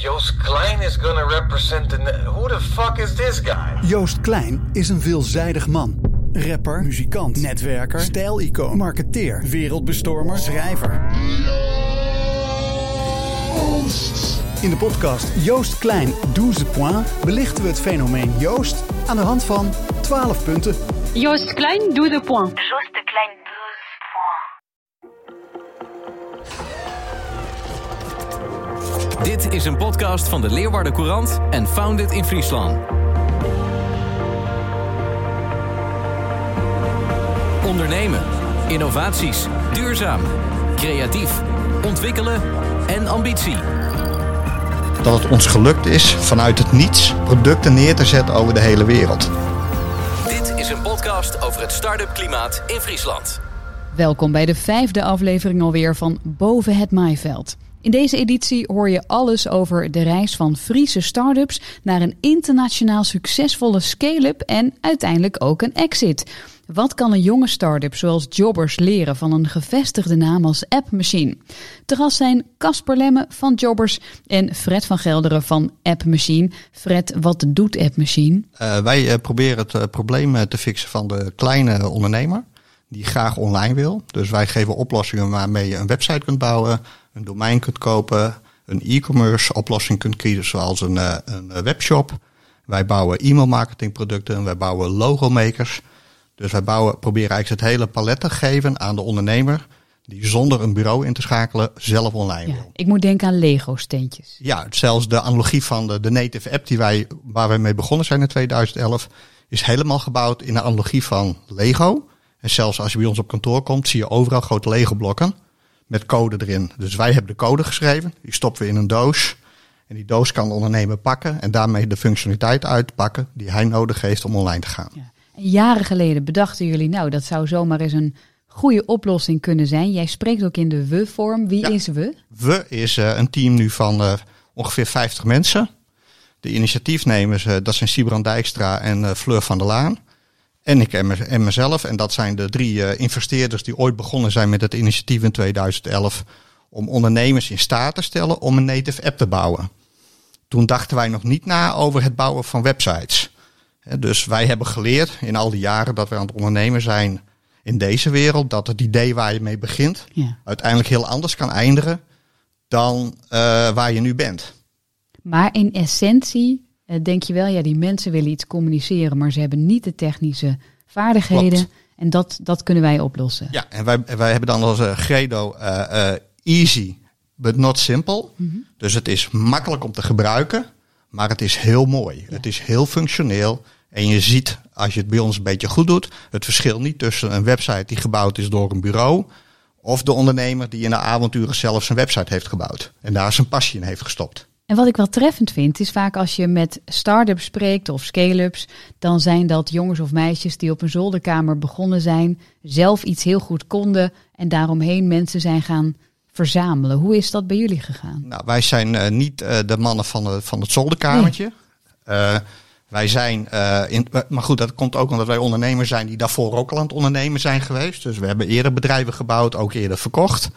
Joost Klein is gonna represent the. Who the fuck is this guy? Joost Klein is een veelzijdig man. Rapper, muzikant, netwerker, stijlicoon, marketeer, wereldbestormer, schrijver. In de podcast Joost Klein 12 points belichten we het fenomeen Joost aan de hand van 12 punten. Joost Klein, 12 points. Joost Klein Dit is een podcast van de Leeuwarden Courant en Founded in Friesland. Ondernemen, innovaties, duurzaam, creatief, ontwikkelen en ambitie. Dat het ons gelukt is vanuit het niets producten neer te zetten over de hele wereld. Dit is een podcast over het start-up klimaat in Friesland. Welkom bij de vijfde aflevering alweer van Boven het Maaiveld. In deze editie hoor je alles over de reis van Friese start-ups naar een internationaal succesvolle scale-up en uiteindelijk ook een exit. Wat kan een jonge start-up zoals Jobbers leren van een gevestigde naam als App Machine? Te zijn Casper Lemme van Jobbers en Fred van Gelderen van App Machine. Fred, wat doet App Machine? Uh, wij uh, proberen het uh, probleem te fixen van de kleine ondernemer die graag online wil. Dus wij geven oplossingen waarmee je een website kunt bouwen, een domein kunt kopen, een e-commerce oplossing kunt kiezen zoals een, een webshop. Wij bouwen e-mail marketing producten, wij bouwen logomakers. Dus wij bouwen, proberen eigenlijk het hele palet te geven aan de ondernemer die zonder een bureau in te schakelen zelf online Ja, wil. ik moet denken aan Lego-steentjes. Ja, zelfs de analogie van de, de native app die wij, waar wij mee begonnen zijn in 2011, is helemaal gebouwd in de analogie van Lego. En zelfs als je bij ons op kantoor komt, zie je overal grote Lego-blokken met code erin. Dus wij hebben de code geschreven, die stoppen we in een doos. En die doos kan de ondernemer pakken en daarmee de functionaliteit uitpakken die hij nodig heeft om online te gaan. Ja. Jaren geleden bedachten jullie, nou, dat zou zomaar eens een goede oplossing kunnen zijn. Jij spreekt ook in de we-vorm. Wie Ja. is we? We is uh, een team nu van uh, ongeveer 50 mensen. De initiatiefnemers, uh, dat zijn Sibran Dijkstra en Fleur van der Laan. En ik en, me, en mezelf. En dat zijn de drie investeerders die ooit begonnen zijn met het initiatief in 2011. Om ondernemers in staat te stellen om een native app te bouwen. Toen dachten wij nog niet na over het bouwen van websites. Dus wij hebben geleerd in al die jaren dat we aan het ondernemen zijn in deze wereld, dat het idee waar je mee begint Ja. uiteindelijk heel anders kan eindigen dan uh, waar je nu bent. Maar in essentie denk je wel, ja, die mensen willen iets communiceren, maar ze hebben niet de technische vaardigheden. Klopt. En dat, dat kunnen wij oplossen. Ja, en wij, wij hebben dan als uh, Gredo easy, but not simple. Mhm. Dus het is makkelijk om te gebruiken, maar het is heel mooi. Ja. Het is heel functioneel. En je ziet, als je het bij ons een beetje goed doet, het verschil niet tussen een website die gebouwd is door een bureau of de ondernemer die in de avonturen zelf zijn website heeft gebouwd en daar zijn passie in heeft gestopt. En wat ik wel treffend vind, is vaak als je met start-ups spreekt of scale-ups, dan zijn dat jongens of meisjes die op een zolderkamer begonnen zijn, zelf iets heel goed konden en daaromheen mensen zijn gaan verzamelen. Hoe is dat bij jullie gegaan? Nou, wij zijn uh, niet uh, de mannen van, de, van het zolderkamertje. Nee. Uh, wij zijn, in, maar goed, dat komt ook omdat wij ondernemers zijn die daarvoor ook al aan het ondernemen zijn geweest. Dus we hebben eerder bedrijven gebouwd, ook eerder verkocht.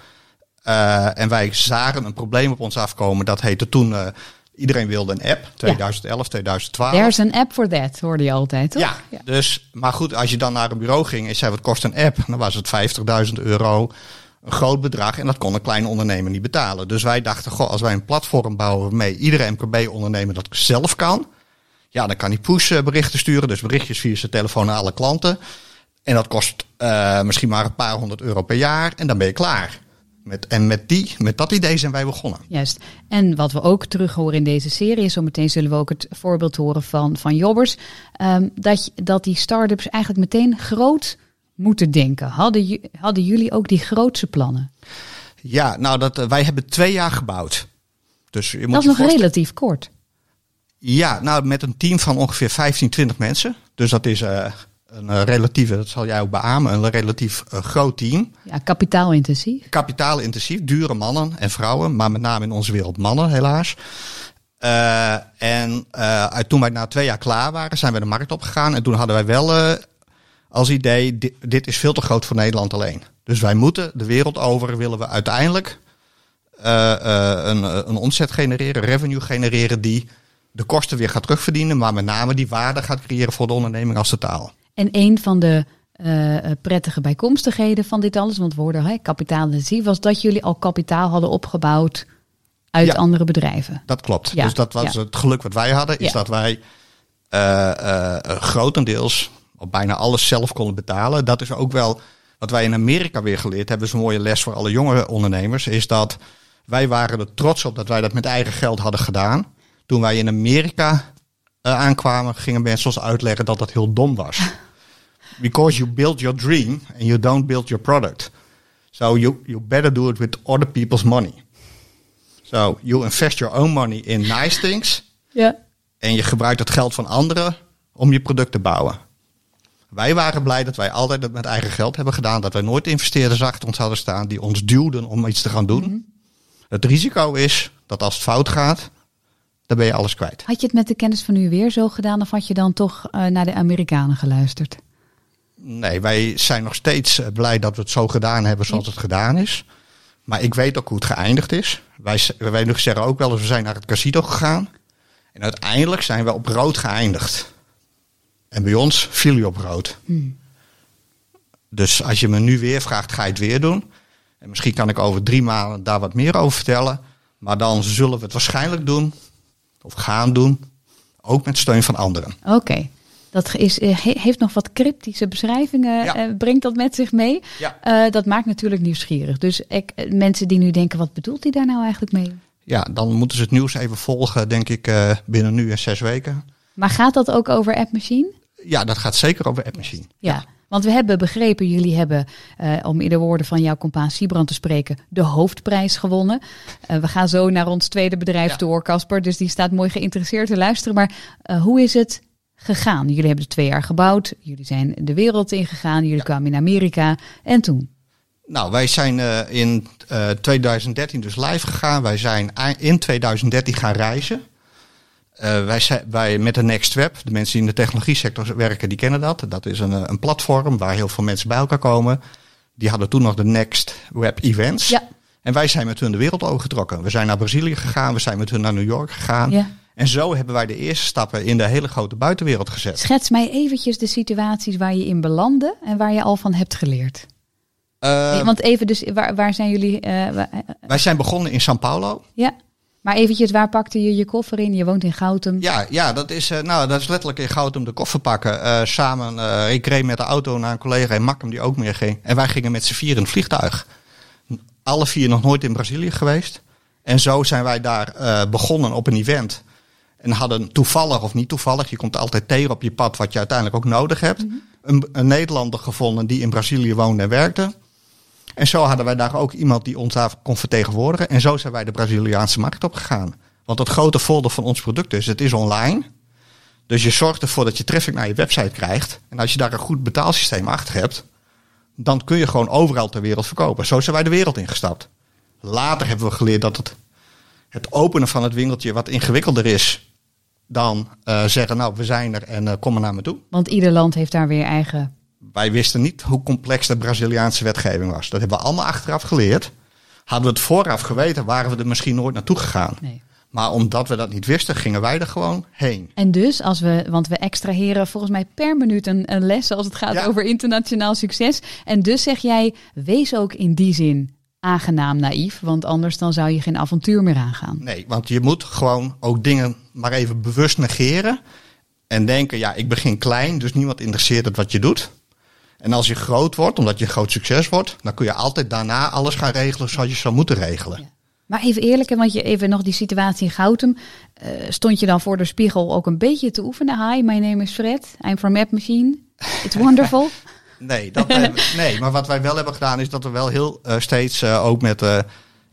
Uh, en wij zagen een probleem op ons afkomen. Dat heette toen, uh, iedereen wilde een app, 2011, ja. 2012. There's an app for that, hoorde je altijd, toch? Ja, ja, dus, maar goed, als je dan naar een bureau ging en zei wat kost een app, dan was het 50.000 euro. Een groot bedrag en dat kon een kleine ondernemer niet betalen. Dus wij dachten, goh, als wij een platform bouwen waarmee iedere MKB-ondernemer dat zelf kan, ja, dan kan hij push-berichten sturen. Dus berichtjes via zijn telefoon naar alle klanten. En dat kost uh, misschien maar een paar honderd euro per jaar. En dan ben je klaar. Met, en met, die, met dat idee zijn wij begonnen. Juist. En wat we ook terug horen in deze serie, zometeen zullen we ook het voorbeeld horen van, van Jobbers. Um, dat, dat die start-ups eigenlijk meteen groot moeten denken. Hadden, hadden jullie ook die grootse plannen? Ja, nou, dat, uh, wij hebben twee jaar gebouwd. Dus je moet dat is nog relatief kort. Ja, nou met een team van ongeveer 15, 20 mensen. Dus dat is uh, een uh, relatieve, dat zal jij ook beamen, een relatief uh, groot team. Ja, kapitaalintensief. Kapitaalintensief, dure mannen en vrouwen, maar met name in onze wereld mannen helaas. Uh, en toen wij na twee jaar klaar waren, zijn we de markt opgegaan. En toen hadden wij wel als idee, dit, dit, is veel te groot voor Nederland alleen. Dus wij moeten de wereld over, willen we uiteindelijk eh, eh, een, eh, een omzet genereren, revenue genereren die de kosten weer gaat terugverdienen, maar met name die waarde gaat creëren voor de onderneming als totaal. En een van de eh, eh, prettige bijkomstigheden van dit alles, want we hoorden hè, kapitaalintensief, was dat jullie al kapitaal hadden opgebouwd uit Ja. andere bedrijven. Dat klopt. Ja, Dus dat was ja. het geluk wat wij hadden, is dat wij eh, grotendeels op bijna alles zelf konden betalen. Dat is ook wel wat wij in Amerika weer geleerd hebben. is een mooie les voor alle jonge ondernemers. Is dat wij waren er trots op dat wij dat met eigen geld hadden gedaan. Toen wij in Amerika aankwamen, gingen mensen ons uitleggen dat dat heel dom was. Because you build your dream and you don't build your product. So you, you better do it with other people's money. So you invest your own money in nice things. Ja. En je gebruikt het geld van anderen om je product te bouwen. Wij waren blij dat wij altijd het met eigen geld hebben gedaan. Dat wij nooit investeerders achter ons hadden staan die ons duwden om iets te gaan doen. Het risico is dat als het fout gaat, dan ben je alles kwijt. Had je het met de kennis van nu weer zo gedaan of had je dan toch eh, naar de Amerikanen geluisterd? Nee, wij zijn nog steeds eh, blij dat we het zo gedaan hebben zoals het gedaan is. Maar ik weet ook hoe het geëindigd is. Wij, wij nog zeggen ook wel eens, we zijn naar het casino gegaan. En uiteindelijk zijn we op rood geëindigd. En bij ons viel je op rood. Dus als je me nu weer vraagt, ga je het weer doen? En misschien kan ik over drie maanden daar wat meer over vertellen. Maar dan zullen we het waarschijnlijk doen, of gaan doen, ook met steun van anderen. Oké. Dat is, eh, he- heeft nog wat cryptische beschrijvingen, Ja. eh, brengt dat met zich mee. Ja. Eh, dat maakt natuurlijk nieuwsgierig. Dus ik, mensen die nu denken, wat bedoelt hij daar nou eigenlijk mee? Ja, dan moeten ze het nieuws even volgen, denk ik, binnen nu en zes weken. Maar gaat dat ook over App Machine? Ja, dat gaat zeker over App Machine. Ja. Want we hebben begrepen, jullie hebben, eh, om in de woorden van jouw compaan Siebrand te spreken, de hoofdprijs gewonnen. Eh, we gaan zo naar ons tweede bedrijf Ja. door, Casper. Dus die staat mooi geïnteresseerd te luisteren. Maar eh, hoe is het gegaan? Jullie hebben het twee jaar gebouwd. Jullie zijn de wereld ingegaan. Jullie kwamen in Amerika. En toen? Nou, wij zijn in eh, 2013 dus live gegaan. Wij zijn in 2013 gaan reizen. Eh, wij, zijn, wij met de Next Web, de mensen die in de technologie sector werken, die kennen dat. Dat is een, eh, een platform waar heel veel mensen bij elkaar komen. Die hadden toen nog de Next Web Events. Ja. En wij zijn met hun de wereld overgetrokken. We zijn naar Brazilië gegaan, we zijn met hun naar New York gegaan. Ja. En zo hebben wij de eerste stappen in de hele grote buitenwereld gezet. Schets mij eventjes de situaties waar je in belandde en waar je al van hebt geleerd. Eh, Want even dus, waar, waar zijn jullie... eh, eh, wij zijn begonnen in São Paulo. ja, maar eventjes, waar pakte je je koffer in? Je woont in Goutum. Ja, ja dat, is, eh, nou, dat is letterlijk in Goutum de koffer pakken. Eh, samen, eh, ik reed met de auto naar een collega in Makkum die ook meer ging. En wij gingen met z'n vier in het vliegtuig. Alle vier nog nooit in Brazilië geweest. En zo zijn wij daar begonnen op een event. En hadden toevallig of niet toevallig, je komt altijd tegen op je pad wat je uiteindelijk ook nodig hebt. een, een Nederlander gevonden die in Brazilië woonde en werkte. En zo hadden wij daar ook iemand die ons daar kon vertegenwoordigen. En zo zijn wij de Braziliaanse markt opgegaan. Want het grote voordeel van ons product is, het is online. Dus je zorgt ervoor dat je traffic naar je website krijgt. En als je daar een goed betaalsysteem achter hebt, dan kun je gewoon overal ter wereld verkopen. Zo zijn wij de wereld ingestapt. Later hebben we geleerd dat het, het openen van het winkeltje wat ingewikkelder is dan eh, zeggen, nou we zijn er en eh, kom maar naar me toe. Want ieder land heeft daar weer eigen... Wij wisten niet hoe complex de Braziliaanse wetgeving was. Dat hebben we allemaal achteraf geleerd. Hadden we het vooraf geweten, waren we er misschien nooit naartoe gegaan. Nee. Maar omdat we dat niet wisten, gingen wij er gewoon heen. En dus, als we, want we extraheren volgens mij per minuut een, een les als het gaat Ja. over internationaal succes. En dus zeg jij, wees ook in die zin aangenaam naïef, want anders dan zou je geen avontuur meer aangaan. Nee, want je moet gewoon ook dingen maar even bewust negeren. En denken, ja, ik begin klein, dus niemand interesseert het wat je doet. En als je groot wordt, omdat je een groot succes wordt, dan kun je altijd daarna alles gaan regelen zoals je zou moeten regelen. Ja. Maar even eerlijk, want je even nog die situatie in Goutum. eh, stond je dan voor de spiegel ook een beetje te oefenen? Hi, my name is Fred. I'm from App Machine. It's wonderful. Nee, dat nee, maar wat wij wel hebben gedaan is dat we wel heel eh, steeds eh, ook met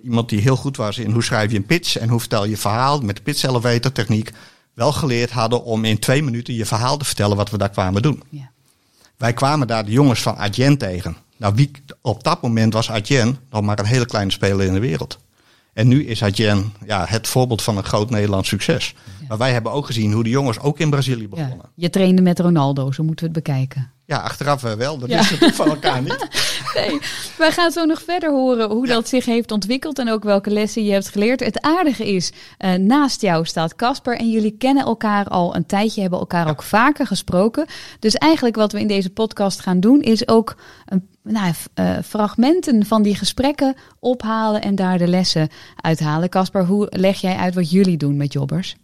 iemand die heel goed was in hoe schrijf je een pitch en hoe vertel je je verhaal met de pitch elevator techniek wel geleerd hadden om in twee minuten je verhaal te vertellen wat we daar kwamen doen. ja. Wij kwamen daar de jongens van Adyen tegen. Nou, wie, op dat moment was Adyen nog maar een hele kleine speler in de wereld. En nu is Adyen ja, het voorbeeld van een groot Nederlands succes. Maar wij hebben ook gezien hoe de jongens ook in Brazilië Ja. begonnen. Je trainde met Ronaldo, zo moeten we het bekijken. Ja, achteraf eh, wel. Dat Ja. wisten we van elkaar niet. Nee, wij gaan zo nog verder horen hoe dat zich heeft ontwikkeld en ook welke lessen je hebt geleerd. Het aardige is, eh, naast jou staat Casper en jullie kennen elkaar al een tijdje, hebben elkaar ook vaker gesproken. Dus eigenlijk wat we in deze podcast gaan doen is ook een, nou, eh, fragmenten van die gesprekken ophalen en daar de lessen uithalen. Casper, hoe leg jij uit wat jullie doen met jobbers?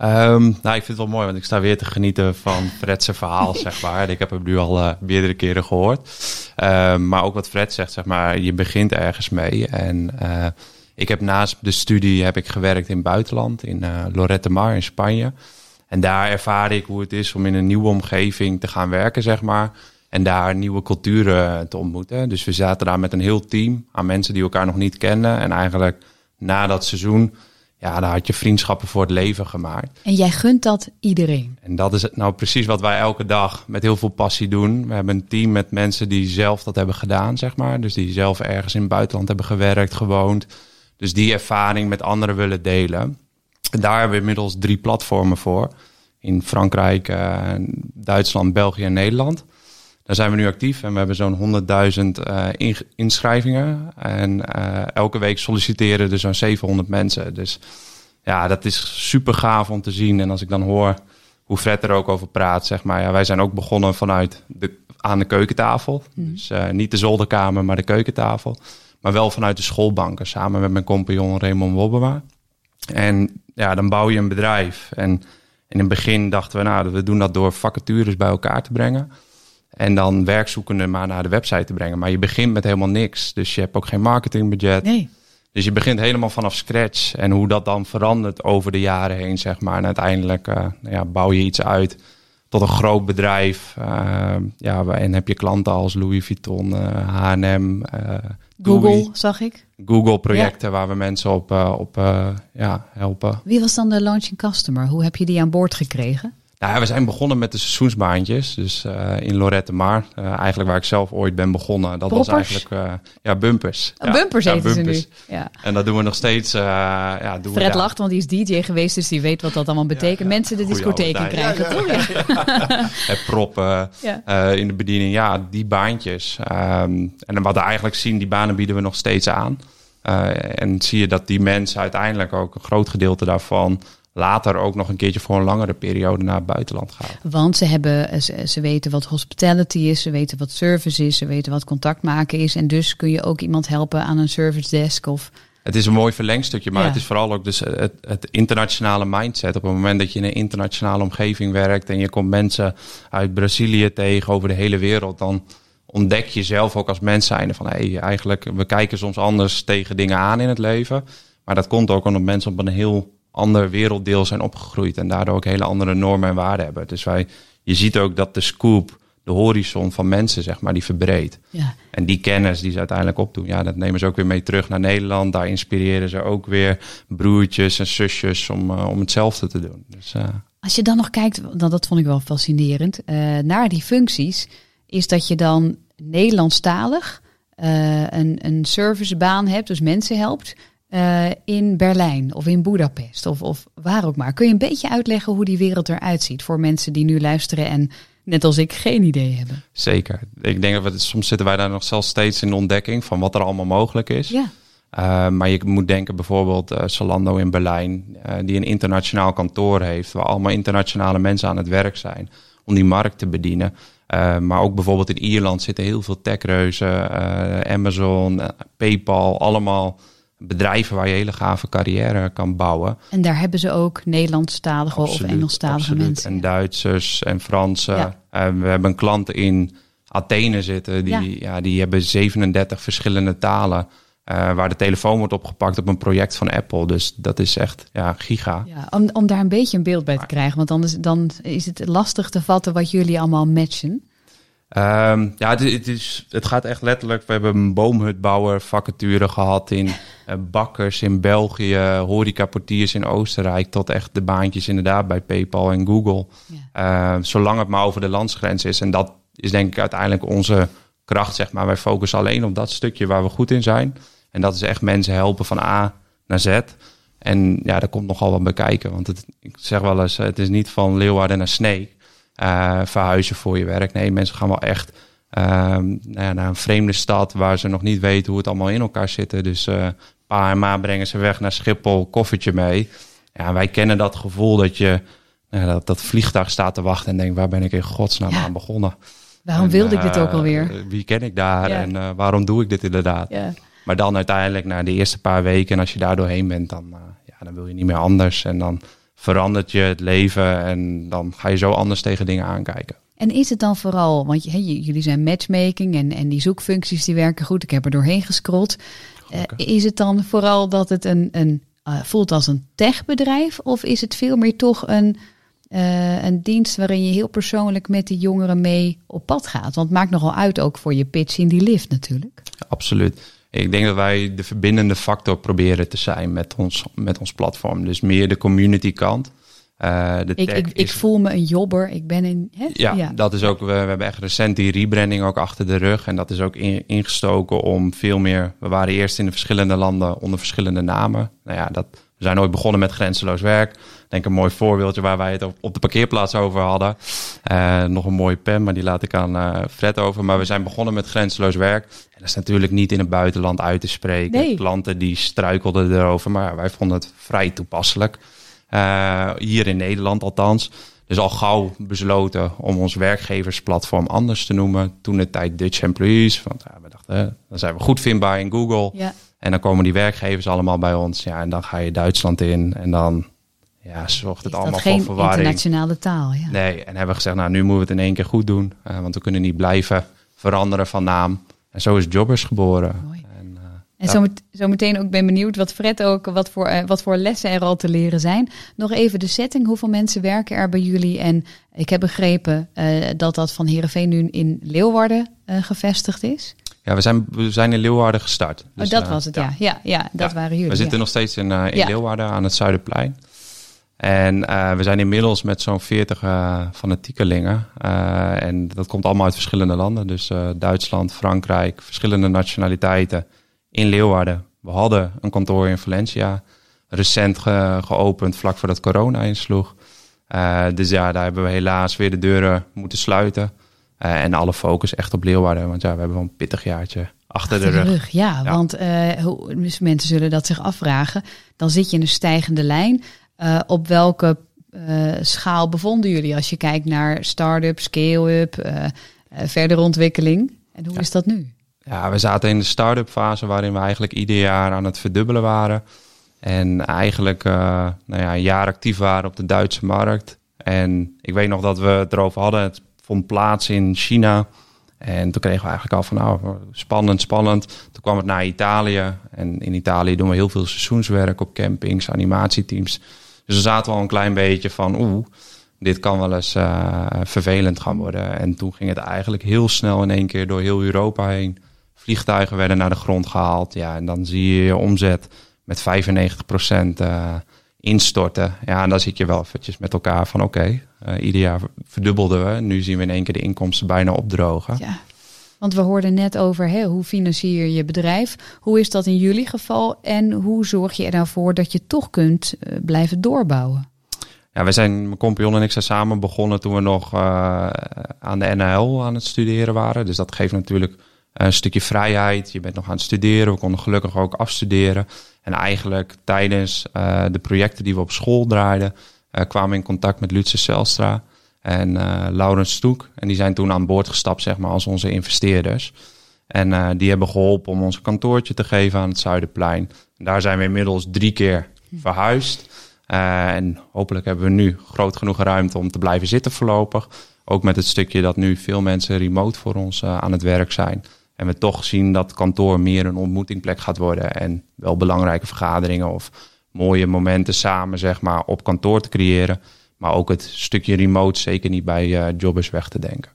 Ehm, nou, ik vind het wel mooi, want ik sta weer te genieten van Fred's verhaal, zeg maar. Ik heb hem nu al eh, meerdere keren gehoord. Ehm, maar ook wat Fred zegt, zeg maar, je begint ergens mee. En eh, ik heb naast de studie heb ik gewerkt in het buitenland, in eh Lorette Mar in Spanje. En daar ervaar ik hoe het is om in een nieuwe omgeving te gaan werken, zeg maar. En daar nieuwe culturen te ontmoeten. Dus we zaten daar met een heel team aan mensen die elkaar nog niet kennen. En eigenlijk na dat seizoen, ja, daar had je vriendschappen voor het leven gemaakt. En jij gunt dat iedereen. En dat is het nou precies wat wij elke dag met heel veel passie doen. We hebben een team met mensen die zelf dat hebben gedaan, zeg maar. Dus die zelf ergens in het buitenland hebben gewerkt, gewoond. Dus die ervaring met anderen willen delen. En daar hebben we inmiddels drie platformen voor. In Frankrijk, eh, Duitsland, België en Nederland. Daar zijn we nu actief en we hebben zo'n 100.000 eh, in- inschrijvingen. En eh, elke week solliciteren er zo'n 700 mensen. Dus ja, dat is super gaaf om te zien. En als ik dan hoor hoe Fred er ook over praat, zeg maar. Ja, wij zijn ook begonnen vanuit de, aan de keukentafel. Dus eh, niet de zolderkamer, maar de keukentafel. Maar wel vanuit de schoolbanken, samen met mijn compagnon Raymond Wobbema. En ja, dan bouw je een bedrijf. En in het begin dachten we, nou, we doen dat door vacatures bij elkaar te brengen. En dan werkzoekenden maar naar de website te brengen. Maar je begint met helemaal niks. Dus je hebt ook geen marketingbudget. Nee. Dus je begint helemaal vanaf scratch. En hoe dat dan verandert over de jaren heen, zeg maar. En uiteindelijk eh, nou ja, bouw je iets uit tot een groot bedrijf. Eh, ja, en heb je klanten als Louis Vuitton, eh, H&M, Google, zag ik. Google-projecten waar we mensen op, op ja, helpen. Wie was dan de launching customer? Hoe heb je die aan boord gekregen? Nou, ja, we zijn begonnen met de seizoensbaantjes. Dus eh, in Lorette Mar, eh, eigenlijk waar ik zelf ooit ben begonnen. Dat was eigenlijk, eh, ja, bumpers. Oh, ja, bumpers ja, bumpers. ze nu. Ja. En dat doen we nog steeds. eh, ja, doen we Fred lacht, want die is DJ geweest, dus die weet wat dat allemaal betekent. Mensen de tijd. krijgen, toch? Ja. Het proppen Ja. eh, in de bediening. Ja, die baantjes. Ehm, en wat we eigenlijk zien, die banen bieden we nog steeds aan. Eh, en zie je dat die mensen uiteindelijk ook een groot gedeelte daarvan later ook nog een keertje voor een langere periode naar het buitenland gaan. Want ze, hebben, ze, ze weten wat hospitality is, ze weten wat service is, ze weten wat contact maken is. En dus kun je ook iemand helpen aan een service desk of... Het is een mooi verlengstukje, maar Ja. het is vooral ook dus het, het internationale mindset. Op het moment dat je in een internationale omgeving werkt en je komt mensen uit Brazilië tegen over de hele wereld, dan ontdek je zelf ook als mens zijnde van hey, eigenlijk, we kijken soms anders tegen dingen aan in het leven. Maar dat komt ook omdat mensen op een heel ander werelddeel zijn opgegroeid en daardoor ook hele andere normen en waarden hebben. Dus wij, je ziet ook dat de scoop, de horizon van mensen, zeg maar, die verbreedt. Ja. En die kennis die ze uiteindelijk opdoen, ja, dat nemen ze ook weer mee terug naar Nederland. Daar inspireren ze ook weer broertjes en zusjes om, eh, om hetzelfde te doen. Dus, eh, Als je dan nog kijkt, want dat vond ik wel fascinerend, eh, naar die functies, is dat je dan Nederlandstalig een, een servicebaan hebt, dus mensen helpt, eh, in Berlijn of in Budapest of, of waar ook maar. Kun je een beetje uitleggen hoe die wereld eruit ziet voor mensen die nu luisteren en net als ik geen idee hebben? zeker. Ik denk dat we, soms zitten wij daar nog zelfs steeds in de ontdekking van wat er allemaal mogelijk is. Ja, Uh, maar je moet denken bijvoorbeeld uh, Zalando in Berlijn, uh, die een internationaal kantoor heeft, waar allemaal internationale mensen aan het werk zijn om die markt te bedienen. Maar ook bijvoorbeeld in Ierland zitten heel veel techreuzen, Amazon, PayPal, allemaal bedrijven waar je hele gave carrière kan bouwen. En daar hebben ze ook Nederlandstalige absoluut, of Engelstalige absoluut. mensen. En Duitsers en Fransen. Ja. we hebben een klant in Athene zitten, die, ja. ja. die hebben 37 verschillende talen. Uh, waar de telefoon wordt opgepakt op een project van Apple. Dus dat is echt ja, giga. Ja, om, om daar een beetje een beeld bij te krijgen. Want dan is, dan is het lastig te vatten wat jullie allemaal matchen. Um, ja, het, het, is, het gaat echt letterlijk. We hebben een boomhutbouwer vacature gehad in bakkers in België, horecaportiers in Oostenrijk, tot echt de baantjes inderdaad bij PayPal en Google. Ja. Uh, zolang het maar over de landsgrens is. En dat is denk ik uiteindelijk onze kracht, zeg maar. Wij focussen alleen op dat stukje waar we goed in zijn. En dat is echt mensen helpen van A naar Z. En ja, daar komt nogal wat bij kijken. Want het, ik zeg wel eens, het is niet van Leeuwarden naar Sneek. Uh, verhuizen voor je werk. Nee, mensen gaan wel echt Ehm, nou naar een vreemde stad waar ze nog niet weten hoe het allemaal in elkaar zit. Dus eh pa en ma brengen ze weg naar Schiphol, koffertje mee. Ja, wij kennen dat gevoel dat je nou ja, dat, dat vliegtuig staat te wachten en denkt, waar ben ik in godsnaam Ja. aan begonnen? Waarom En, wilde ik dit eh, ook alweer? Wie ken ik daar Ja. en eh, waarom doe ik dit inderdaad? Ja. Maar dan uiteindelijk na de eerste paar weken, en als je daar doorheen bent, dan, eh, ja, dan wil je niet meer anders. En dan verandert je het leven en dan ga je zo anders tegen dingen aankijken. En is het dan vooral, want j- jullie zijn matchmaking en, en die zoekfuncties die werken goed. Ik heb er doorheen gescrolld. Eh, is het dan vooral dat het een, een eh, voelt als een techbedrijf? Of is het veel meer toch een, eh, een dienst waarin je heel persoonlijk met die jongeren mee op pad gaat? Want het maakt nogal uit ook voor je pitch in die lift natuurlijk. Absoluut. Ik denk dat wij de verbindende factor proberen te zijn met ons, met ons platform. Dus meer de community kant. Eh, de Ik, ik, ik voel me een jobber. Ik ben in. Hè? Ja, dat is ook. We, we hebben echt recent die rebranding ook achter de rug. En dat is ook in- ingestoken om veel meer. We waren eerst in de verschillende landen onder verschillende namen. Nou ja, dat, we zijn ooit begonnen met grenzeloos werk. Ik denk een mooi voorbeeldje waar wij het op, op de parkeerplaats over hadden. Eh, nog een mooie pen, maar die laat ik aan eh, Fred over. Maar we zijn begonnen met grenzeloos werk. En dat is natuurlijk niet in het buitenland uit te spreken. Nee. Klanten die struikelden erover, maar wij vonden het vrij toepasselijk. Eh, hier in Nederland althans. Dus al gauw besloten om ons werkgeversplatform anders te noemen. Toen de tijd Dutch Employees. Want ja, we dachten, dan zijn we goed vindbaar in Google. Ja. En dan komen die werkgevers allemaal bij ons. Ja, en dan ga je Duitsland in. En dan ja, zorgt het allemaal voor geen verwarring. internationale taal? Ja. Nee, en hebben we gezegd, nou nu moeten we het in één keer goed doen. Eh, want we kunnen niet blijven veranderen van naam. En zo is Jobbers geboren. Mooi. En, En ja. zomet- zometeen ook ben benieuwd wat Fred ook, wat voor, eh, wat voor lessen er al te leren zijn. Nog even de setting, hoeveel mensen werken er bij jullie? En ik heb begrepen eh, dat dat van Heerenveen nu in Leeuwarden eh, gevestigd is. ja, we zijn, we zijn in Leeuwarden gestart. Dus, oh, dat eh, was het, ja. Ja, ja, dat Ja, waren jullie. We zitten nog steeds in, in. Leeuwarden aan het Zuiderplein. En we zijn inmiddels met zo'n 40 eh, fanatiekelingen. En dat komt allemaal uit verschillende landen. Dus Duitsland, Frankrijk, verschillende nationaliteiten in Leeuwarden. We hadden een kantoor in Valencia. Recent ge- geopend, vlak voordat corona insloeg. Eh, dus ja, daar hebben we helaas weer de deuren moeten sluiten. Eh, en alle focus echt op Leeuwarden. Want ja, we hebben wel een pittig jaartje achter, Achter de rug. Ja, Ja. want hoe- dus mensen zullen dat zich afvragen. Dan zit je in een stijgende lijn. Op welke schaal bevonden jullie als je kijkt naar start-up, scale-up, verdere ontwikkeling? En hoe Ja. is dat nu? Ja, we zaten in de start-up fase waarin we eigenlijk ieder jaar aan het verdubbelen waren. En eigenlijk eh, nou ja, een jaar actief waren op de Duitse markt. En ik weet nog dat we het erover hadden. Het vond plaats in China. En toen kregen we eigenlijk al van, nou, spannend, spannend. Toen kwam het naar Italië. En in Italië doen we heel veel seizoenswerk op campings, animatieteams. Dus dan zaten we al een klein beetje van, oeh, dit kan wel eens eh, vervelend gaan worden. En toen ging het eigenlijk heel snel in één keer door heel Europa heen. Vliegtuigen werden naar de grond gehaald. Ja, en dan zie je je omzet met 95% eh instorten. Ja, en dan zit je wel eventjes met elkaar van oké, eh, ieder jaar verdubbelden we. Nu zien we in één keer de inkomsten bijna opdrogen. Ja, want we hoorden net over hè, hoe financier je bedrijf. Hoe is dat in jullie geval en hoe zorg je er nou voor dat je toch kunt eh, blijven doorbouwen? Ja, we zijn, mijn compagnon en ik zijn samen begonnen toen we nog aan de NHL aan het studeren waren. Dus dat geeft natuurlijk een stukje vrijheid. Je bent nog aan het studeren. We konden gelukkig ook afstuderen. En eigenlijk tijdens eh, de projecten die we op school draaiden, eh, kwamen we in contact met Lutze Zelstra en eh Laurens Stoek. En die zijn toen aan boord gestapt, zeg maar, als onze investeerders. En eh, die hebben geholpen om ons kantoortje te geven aan het Zuiderplein. En daar zijn we inmiddels drie keer verhuisd. Eh, en hopelijk hebben we nu groot genoeg ruimte om te blijven zitten voorlopig. Ook met het stukje dat nu veel mensen remote voor ons eh, aan het werk zijn. En we toch zien dat kantoor meer een ontmoetingplek gaat worden. En wel belangrijke vergaderingen of mooie momenten samen zeg maar, op kantoor te creëren. Maar ook het stukje remote zeker niet bij eh, jobbers weg te denken.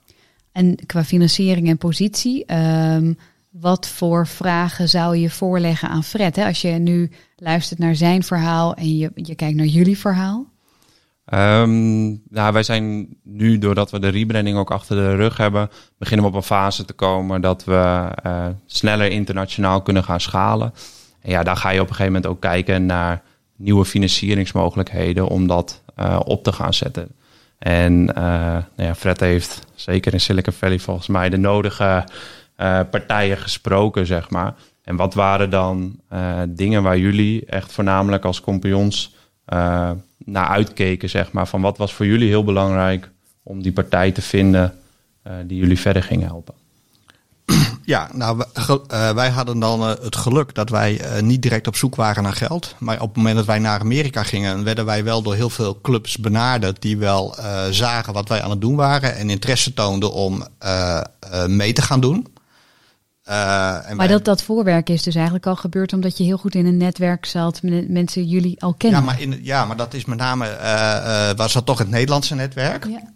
En qua financiering en positie, ehm, wat voor vragen zou je voorleggen aan Fred? Hè? Als je nu luistert naar zijn verhaal en je, je kijkt naar jullie verhaal. Ehm, nou, wij zijn nu, doordat we de rebranding ook achter de rug hebben, beginnen we op een fase te komen dat we eh, sneller internationaal kunnen gaan schalen. En ja, daar ga je op een gegeven moment ook kijken naar nieuwe financieringsmogelijkheden om dat eh, op te gaan zetten. En eh, nou ja, Fred heeft zeker in Silicon Valley volgens mij de nodige partijen gesproken, zeg maar. En wat waren dan dingen waar jullie echt voornamelijk als compagnons naar uitkeken, zeg maar? Van wat was voor jullie heel belangrijk om die partij te vinden eh, die jullie verder ging helpen? Ja, nou, eh, wij hadden dan eh, het geluk dat wij niet direct op zoek waren naar geld. Maar op het moment dat wij naar Amerika gingen, werden wij wel door heel veel clubs benaderd die wel zagen wat wij aan het doen waren en interesse toonden om mee te gaan doen. Eh, en Maar dat, dat voorwerk is dus eigenlijk al gebeurd omdat je heel goed in een netwerk zat mensen jullie al kennen. ja, maar in, ja, maar dat is met name, eh, eh, was dat toch het Nederlandse netwerk. Ja.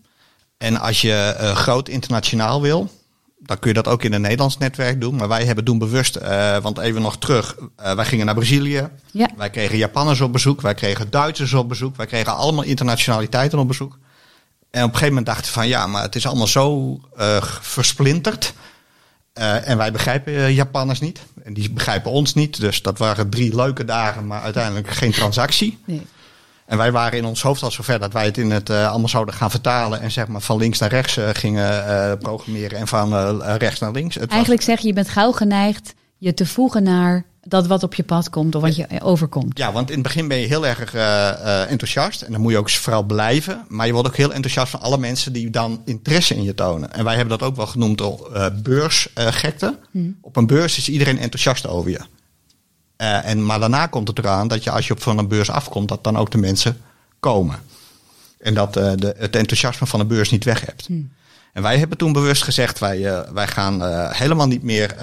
En als je groot internationaal wil, dan kun je dat ook in een Nederlands netwerk doen. Maar wij hebben toen bewust, want even nog terug, wij gingen naar Brazilië. Ja. Wij kregen Japanners op bezoek, wij kregen Duitsers op bezoek, wij kregen allemaal internationaliteiten op bezoek. En op een gegeven moment dachten we van ja, maar het is allemaal zo eh, versplinterd. Eh, en wij begrijpen eh, Japanners niet. En die begrijpen ons niet. Dus dat waren drie leuke dagen, maar uiteindelijk geen transactie. Nee. En wij waren in ons hoofd al zover dat wij het in het eh, allemaal zouden gaan vertalen. En zeg maar van links naar rechts gingen programmeren en van rechts naar links. Het was- Eigenlijk zeg je, je bent gauw geneigd je te voegen naar dat wat op je pad komt of wat je overkomt. Ja, want in het begin ben je heel erg eh, eh, enthousiast. En dan moet je ook vooral blijven. Maar je wordt ook heel enthousiast van alle mensen die dan interesse in je tonen. En wij hebben dat ook wel genoemd door eh beursgekte. Op een beurs is iedereen enthousiast over je. En, maar daarna komt het eraan dat je als je op van een beurs afkomt, dat dan ook de mensen komen. En dat de, het enthousiasme van de beurs niet weg hebt. En wij hebben toen bewust gezegd, wij, wij gaan helemaal niet meer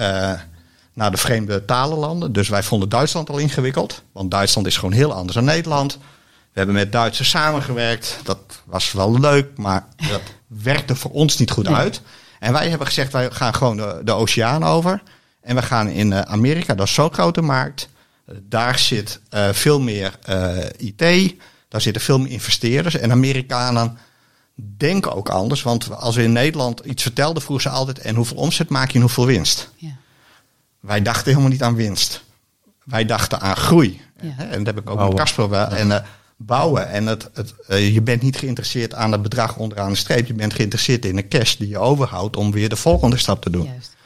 naar de vreemde talenlanden. Dus wij vonden Duitsland al ingewikkeld. Want Duitsland is gewoon heel anders dan Nederland. We hebben met Duitsers samengewerkt. Dat was wel leuk, maar dat werkte voor ons niet goed uit. En wij hebben gezegd, wij gaan gewoon de, de oceaan over. En we gaan in eh, Amerika, dat is zo'n grote markt. Daar zit eh, veel meer eh, IT. Daar zitten veel meer investeerders. En Amerikanen denken ook anders. Want als we in Nederland iets vertelden, vroegen ze altijd... en hoeveel omzet maak je en hoeveel winst? Ja. Wij dachten helemaal niet aan winst. Wij dachten aan groei. Ja. Hè, En dat heb ik ook Bouwen. met Casper wel. En eh, bouwen. En het, het, eh, je bent niet geïnteresseerd aan het bedrag onderaan de streep. Je bent geïnteresseerd in de cash die je overhoudt om weer de volgende stap te doen. Juist.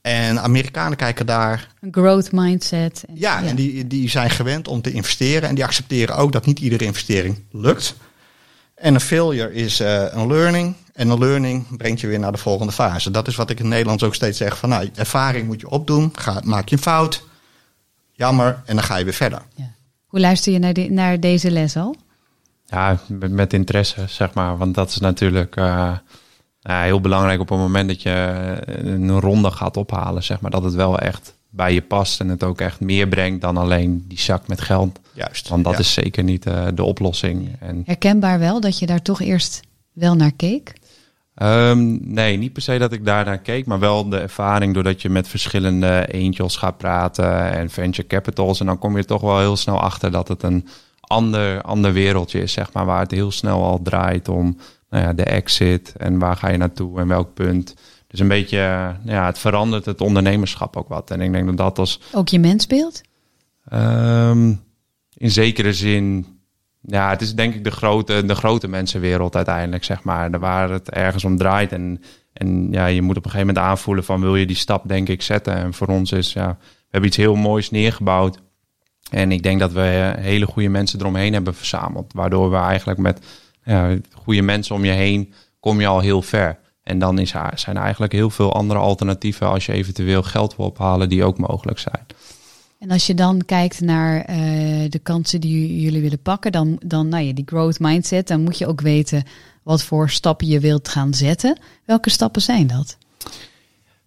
En Amerikanen kijken daar. Een growth mindset. En- Ja, en die, die zijn gewend om te investeren. En die accepteren ook dat niet iedere investering lukt. En een failure is eh, een learning. En een learning brengt je weer naar de volgende fase. Dat is wat ik in Nederland ook steeds zeg. Van, nou, ervaring moet je opdoen. Ga, maak je een fout. Jammer. En dan ga je weer verder. Ja. Hoe luister je naar, de- naar deze les al? Ja, met, met interesse, zeg maar. Want dat is natuurlijk eh, heel belangrijk op het moment dat je een ronde gaat ophalen, zeg maar. Dat het wel echt bij je past en het ook echt meer brengt dan alleen die zak met geld. Juist. Want dat Ja. is zeker niet eh, de oplossing. En, Herkenbaar wel dat je daar toch eerst wel naar keek. Ehm, nee, niet per se dat ik daar naar keek, maar wel de ervaring doordat je met verschillende angels gaat praten en venture capitals. En dan kom je toch wel heel snel achter dat het een ander, ander wereldje is, zeg maar, waar het heel snel al draait om nou ja, de exit en waar ga je naartoe en welk punt. Dus een beetje, eh, nou ja, het verandert het ondernemerschap ook wat. En ik denk dat dat als Ook je mensbeeld? Ehm, in zekere zin, ja, het is denk ik de grote, de grote mensenwereld uiteindelijk, zeg maar. Waar het ergens om draait. En, en ja, je moet op een gegeven moment aanvoelen van wil je die stap, denk ik, zetten. En voor ons is, ja, we hebben iets heel moois neergebouwd. En ik denk dat we eh, hele goede mensen eromheen hebben verzameld. Waardoor we eigenlijk met ja, goede mensen om je heen kom je al heel ver. En dan is, zijn er eigenlijk heel veel andere alternatieven als je eventueel geld wil ophalen die ook mogelijk zijn. En als je dan kijkt naar eh, de kansen die jullie willen pakken, dan, dan nou ja, die growth mindset, dan moet je ook weten wat voor stappen je wilt gaan zetten. Welke stappen zijn dat?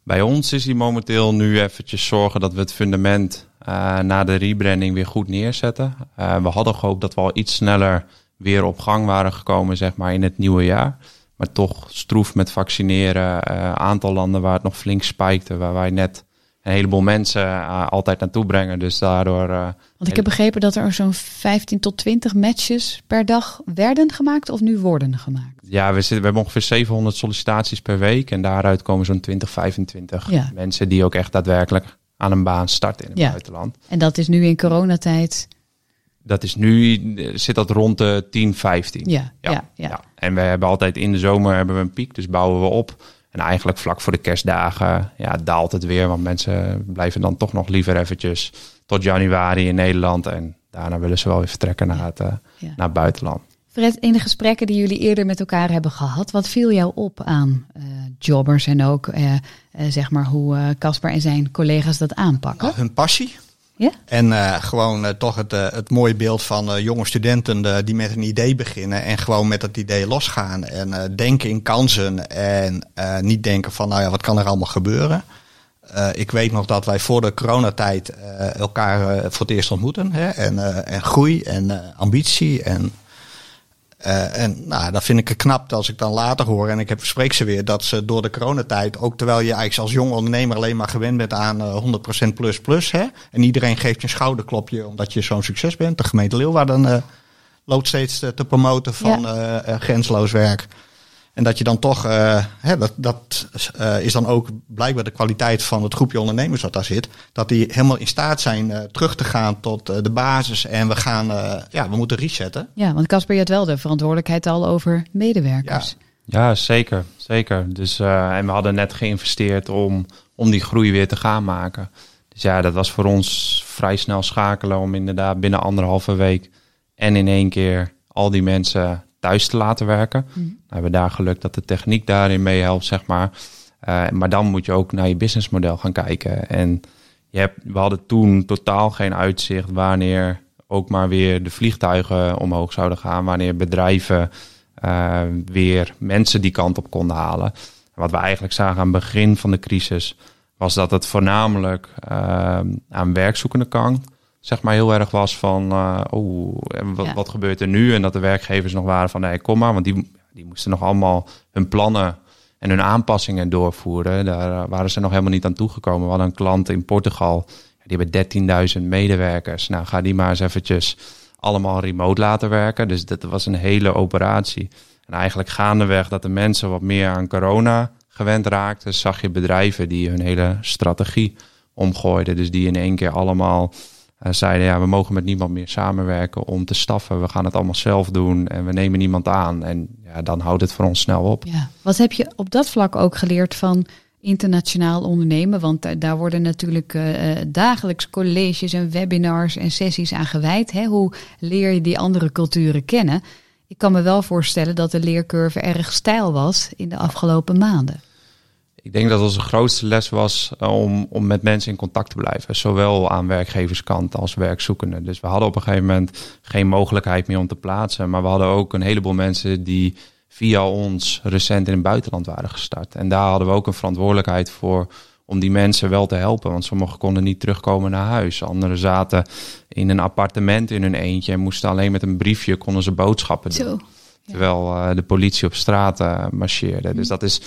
Bij ons is die momenteel nu eventjes zorgen dat we het fundament eh, na de rebranding weer goed neerzetten. Eh, we hadden gehoopt dat we al iets sneller weer op gang waren gekomen, zeg maar, in het nieuwe jaar. Maar toch stroef met vaccineren, eh, aantal landen waar het nog flink spijkte, waar wij net een heleboel mensen eh, altijd naartoe brengen. Dus daardoor. eh, Want ik heb begrepen dat er zo'n 15 tot 20 matches per dag werden gemaakt of nu worden gemaakt. Ja, we, zitten, we hebben ongeveer 700 sollicitaties per week. En daaruit komen zo'n 20, 25 Ja. mensen die ook echt daadwerkelijk aan een baan starten in het Ja. buitenland. En dat is nu in coronatijd Dat is nu, zit dat rond de 10, 15. Ja, ja, ja. En we hebben altijd in de zomer hebben we een piek, dus bouwen we op. En eigenlijk vlak voor de kerstdagen ja, daalt het weer, want mensen blijven dan toch nog liever eventjes tot januari in Nederland. En daarna willen ze wel weer vertrekken naar het, eh, Ja. naar het buitenland. Fred, in de gesprekken die jullie eerder met elkaar hebben gehad, wat viel jou op aan eh, jobbers en ook eh, zeg maar hoe eh, Casper en zijn collega's dat aanpakken? Hun passie. En eh, gewoon eh, toch het, eh, het mooie beeld van jonge studenten die met een idee beginnen en gewoon met dat idee losgaan. En denken in kansen en niet denken van, nou ja, wat kan er allemaal gebeuren. Ik weet nog dat wij voor de coronatijd elkaar voor het eerst ontmoeten. Hè? En, en groei en ambitie. En, eh, en nou, dat vind ik het knap als ik dan later hoor. En ik heb, spreek ze weer dat ze door de coronatijd, ook terwijl je eigenlijk als jong ondernemer alleen maar gewend bent aan eh, 100% plus plus. Hè? En iedereen geeft je een schouderklopje omdat je zo'n succes bent. De gemeente Leeuwarden eh loopt steeds te, te promoten van eh, eh, grensloos werk. En dat je dan toch, eh, hè, dat, dat eh, is dan ook blijkbaar de kwaliteit van het groepje ondernemers wat daar zit. Dat die helemaal in staat zijn eh, terug te gaan tot eh, de basis. En we gaan, eh, ja, we moeten resetten. Ja, want Casper, je had wel de verantwoordelijkheid al over medewerkers. Ja, zeker. Zeker. Dus, eh, en we hadden net geïnvesteerd om, om die groei weer te gaan maken. Dus ja, dat was voor ons vrij snel schakelen om inderdaad binnen anderhalve week en in één keer al die mensen thuis te laten werken. Mhm. Nou hebben we daar geluk dat de techniek daarin meehelpt, zeg maar. Eh, maar dan moet je ook naar je businessmodel gaan kijken. En je hebt, we hadden toen totaal geen uitzicht wanneer ook maar weer de vliegtuigen omhoog zouden gaan. Wanneer bedrijven eh, weer mensen die kant op konden halen. En wat we eigenlijk zagen aan het begin van de crisis was dat het voornamelijk eh, aan werkzoekende kant zeg maar heel erg was van oh, wat, Ja. wat gebeurt er nu? En dat de werkgevers nog waren van nee, kom maar, want die, die moesten nog allemaal hun plannen en hun aanpassingen doorvoeren. Daar eh, waren ze nog helemaal niet aan toegekomen. We hadden een klant in Portugal, die hebben 13.000 medewerkers. Nou, ga die maar eens eventjes allemaal remote laten werken. Dus dat was een hele operatie. En eigenlijk gaandeweg dat de mensen wat meer aan corona gewend raakten, zag je bedrijven die hun hele strategie omgooiden. Dus die in één keer allemaal zeiden, ja, we mogen met niemand meer samenwerken om te staffen. We gaan het allemaal zelf doen en we nemen niemand aan. En ja, dan houdt het voor ons snel op. Ja. Wat heb je op dat vlak ook geleerd van internationaal ondernemen? Want daar, daar worden natuurlijk eh, eh, dagelijks colleges en webinars en sessies aan gewijd. Hè? Hoe leer je die andere culturen kennen? Ik kan me wel voorstellen dat de leercurve erg stijl was in de afgelopen maanden. Ik denk dat onze grootste les was eh, om, om met mensen in contact te blijven. Zowel aan werkgeverskant als werkzoekenden. Dus we hadden op een gegeven moment geen mogelijkheid meer om te plaatsen. Maar we hadden ook een heleboel mensen die via ons recent in het buitenland waren gestart. En daar hadden we ook een verantwoordelijkheid voor om die mensen wel te helpen. Want sommigen konden niet terugkomen naar huis. Anderen zaten in een appartement in hun eentje en moesten alleen met een briefje konden ze boodschappen doen. Zo. Terwijl eh, de politie op straat eh, marcheerde. Dus dat is,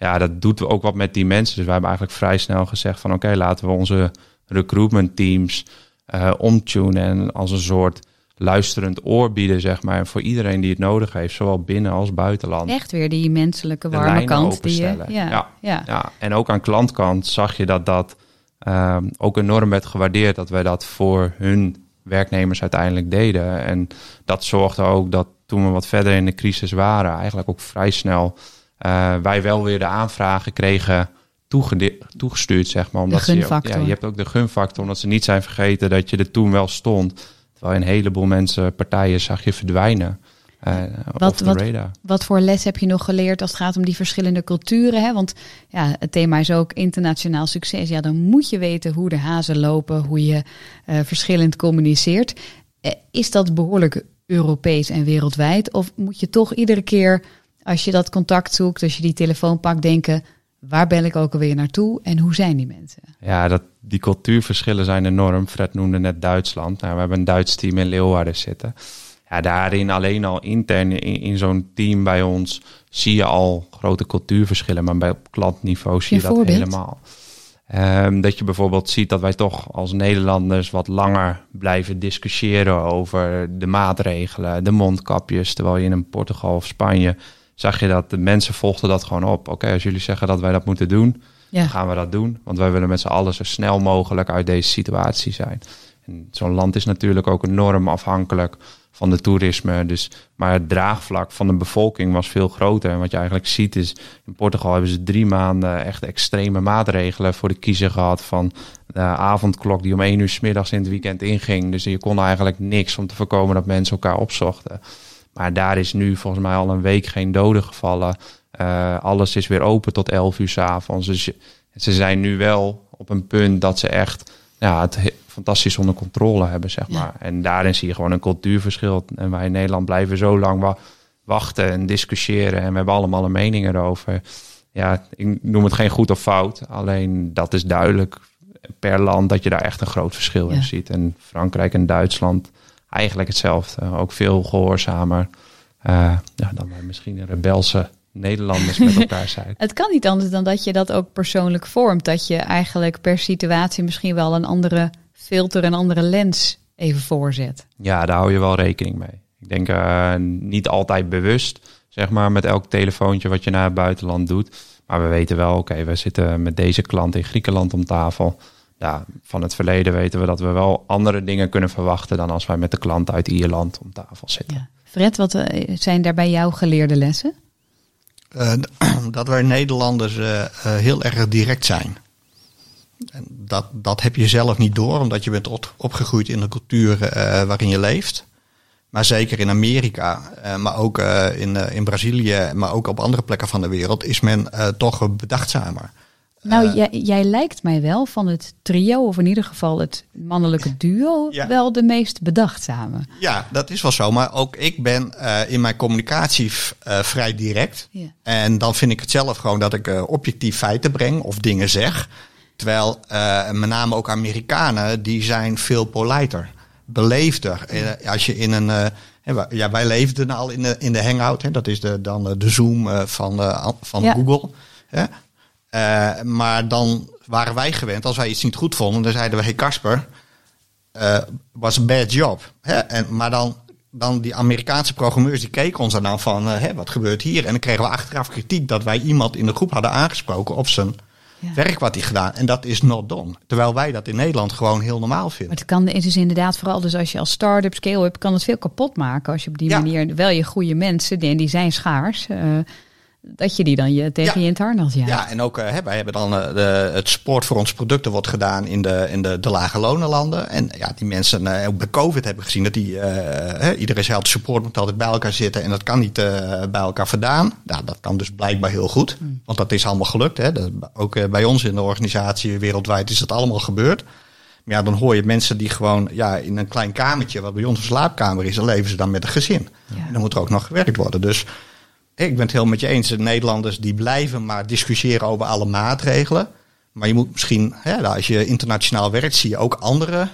ja, dat doet ook wat met die mensen. Dus wij hebben eigenlijk vrij snel gezegd van oké, laten we onze recruitment teams eh omtunen en als een soort luisterend oor bieden, zeg maar, voor iedereen die het nodig heeft, zowel binnen als buitenland. Echt weer die menselijke warme kant. Die je, ja, ja. Ja. Ja, en ook aan klantkant zag je dat dat ehm, ook enorm werd gewaardeerd dat wij dat voor hun werknemers uiteindelijk deden. En dat zorgde ook dat toen we wat verder in de crisis waren, eigenlijk ook vrij snel wij wel weer de aanvragen kregen toegestuurd, zeg maar. Omdat ze, ja, je hebt ook de gunfactor, omdat ze niet zijn vergeten dat je er toen wel stond. Terwijl een heleboel mensen, partijen zag je verdwijnen. eh Wat- wat- voor les heb je nog geleerd als het gaat om die verschillende culturen? Hè? Want ja, het thema is ook internationaal succes. Ja, dan moet je weten hoe de hazen lopen, hoe je eh, verschillend communiceert. Eh, is dat behoorlijk Europees en wereldwijd? Of moet je toch iedere keer, als je dat contact zoekt, als je die telefoon pakt, denken: waar ben ik ook alweer naartoe en hoe zijn die mensen? Ja, dat, die cultuurverschillen zijn enorm. Fred noemde net Duitsland. Nou, we hebben een Duits team in Leeuwarden zitten. Ja, daarin alleen al intern in, in zo'n team bij ons zie je al grote cultuurverschillen. Maar bij op klantniveau zie je dat voorbeeld? helemaal. Ehm, dat je bijvoorbeeld ziet dat wij toch als Nederlanders wat langer blijven discussiëren over de maatregelen, de mondkapjes. Terwijl je in een Portugal of Spanje zag je dat de mensen volgden dat gewoon op. Oké, als jullie zeggen dat wij dat moeten doen, Ja, dan gaan we dat doen. Want wij willen met z'n allen zo snel mogelijk uit deze situatie zijn. En En Zo'n land is natuurlijk ook enorm afhankelijk van de toerisme. Dus, maar het draagvlak van de bevolking was veel groter. En wat je eigenlijk ziet is, in Portugal hebben ze drie maanden echt extreme maatregelen voor de kiezer gehad. Van de avondklok die om één uur s middags in het weekend inging. Dus je kon eigenlijk niks om te voorkomen dat mensen elkaar opzochten. Maar daar is nu volgens mij al een week geen doden gevallen. Uh, alles is weer open tot 11 uur s avonds. Dus ze zijn nu wel op een punt dat ze echt ja, het he- fantastisch onder controle hebben, zeg Ja. maar. En daarin zie je gewoon een cultuurverschil. En wij in Nederland blijven zo lang wa- wachten en discussiëren. En we hebben allemaal een mening erover. Ja, ik noem het geen goed of fout. Alleen dat is duidelijk per land dat je daar echt een groot verschil Ja. in ziet. En Frankrijk en Duitsland eigenlijk hetzelfde. Ook veel gehoorzamer eh, ja, dan wij misschien een rebelse Nederlanders met elkaar zijn. Het kan niet anders dan dat je dat ook persoonlijk vormt. Dat je eigenlijk per situatie misschien wel een andere filter, een andere lens even voorzet. Ja, daar hou je wel rekening mee. Ik denk eh, niet altijd bewust, zeg maar, met elk telefoontje wat je naar het buitenland doet. Maar we weten wel, oké, we zitten met deze klant in Griekenland om tafel. Ja, van het verleden weten we dat we wel andere dingen kunnen verwachten dan als wij met de klant uit Ierland om tafel zitten. Ja. Fred, wat eh, zijn daarbij jouw geleerde lessen? Eh, dat wij Nederlanders eh, heel erg direct zijn. En dat, dat heb je zelf niet door, omdat je bent op- opgegroeid in de cultuur eh, waarin je leeft. Maar zeker in Amerika, eh, maar ook eh, in, in Brazilië, maar ook op andere plekken van de wereld, is men eh, toch bedachtzamer. Nou, Eh, jij, jij lijkt mij wel van het trio, of in ieder geval het mannelijke duo, Ja. wel de meest bedachtzame. Ja, dat is wel zo. Maar ook ik ben eh, in mijn communicatie eh, vrij direct. En dan vind ik het zelf gewoon dat ik objectief feiten breng of dingen zeg. Terwijl met name ook Amerikanen, die zijn veel politer, beleefder. Als je in een... ja, wij leefden al in de, in de Hangout. Hè, dat is de, dan de Zoom van, van Ja. Google. Hè. Eh, maar dan waren wij gewend, als wij iets niet goed vonden, dan zeiden we: Hey Casper, eh, was een bad job. Hè? En, maar dan, dan die Amerikaanse programmeurs die keken ons dan van, eh, hè, wat gebeurt hier? En dan kregen we achteraf kritiek dat wij iemand in de groep hadden aangesproken op zijn Ja. werk wat hij gedaan. En dat is not done. Terwijl wij dat in Nederland gewoon heel normaal Maar vinden. het kan het is inderdaad vooral dus als je als start-up scale-up kan het veel kapot maken als je op die Ja. manier wel je goede mensen en die zijn schaars dat je die dan je tegen Ja. je in het harnas jaagt. Ja, en ook eh, hè, wij hebben dan eh, de, het support voor onze producten wordt gedaan in de, in de, de lage lonenlanden. En ja, die mensen, eh, ook bij COVID hebben gezien dat die, hè, iedereen zei altijd support moet altijd bij elkaar zitten en dat kan niet bij elkaar vandaan. Nou, dat kan dus blijkbaar heel goed, want dat is allemaal gelukt. Hè. Dat, ook bij ons in de organisatie wereldwijd is dat allemaal gebeurd. Maar ja, dan hoor je mensen die gewoon ja, in een klein kamertje, wat bij ons een slaapkamer is, dan leven ze dan met een gezin. Ja. En dan moet er ook nog gewerkt worden. Dus ik ben het heel met je eens. De Nederlanders die blijven maar discussiëren over alle maatregelen. Maar je moet misschien, hè, nou, als je internationaal werkt, zie je ook andere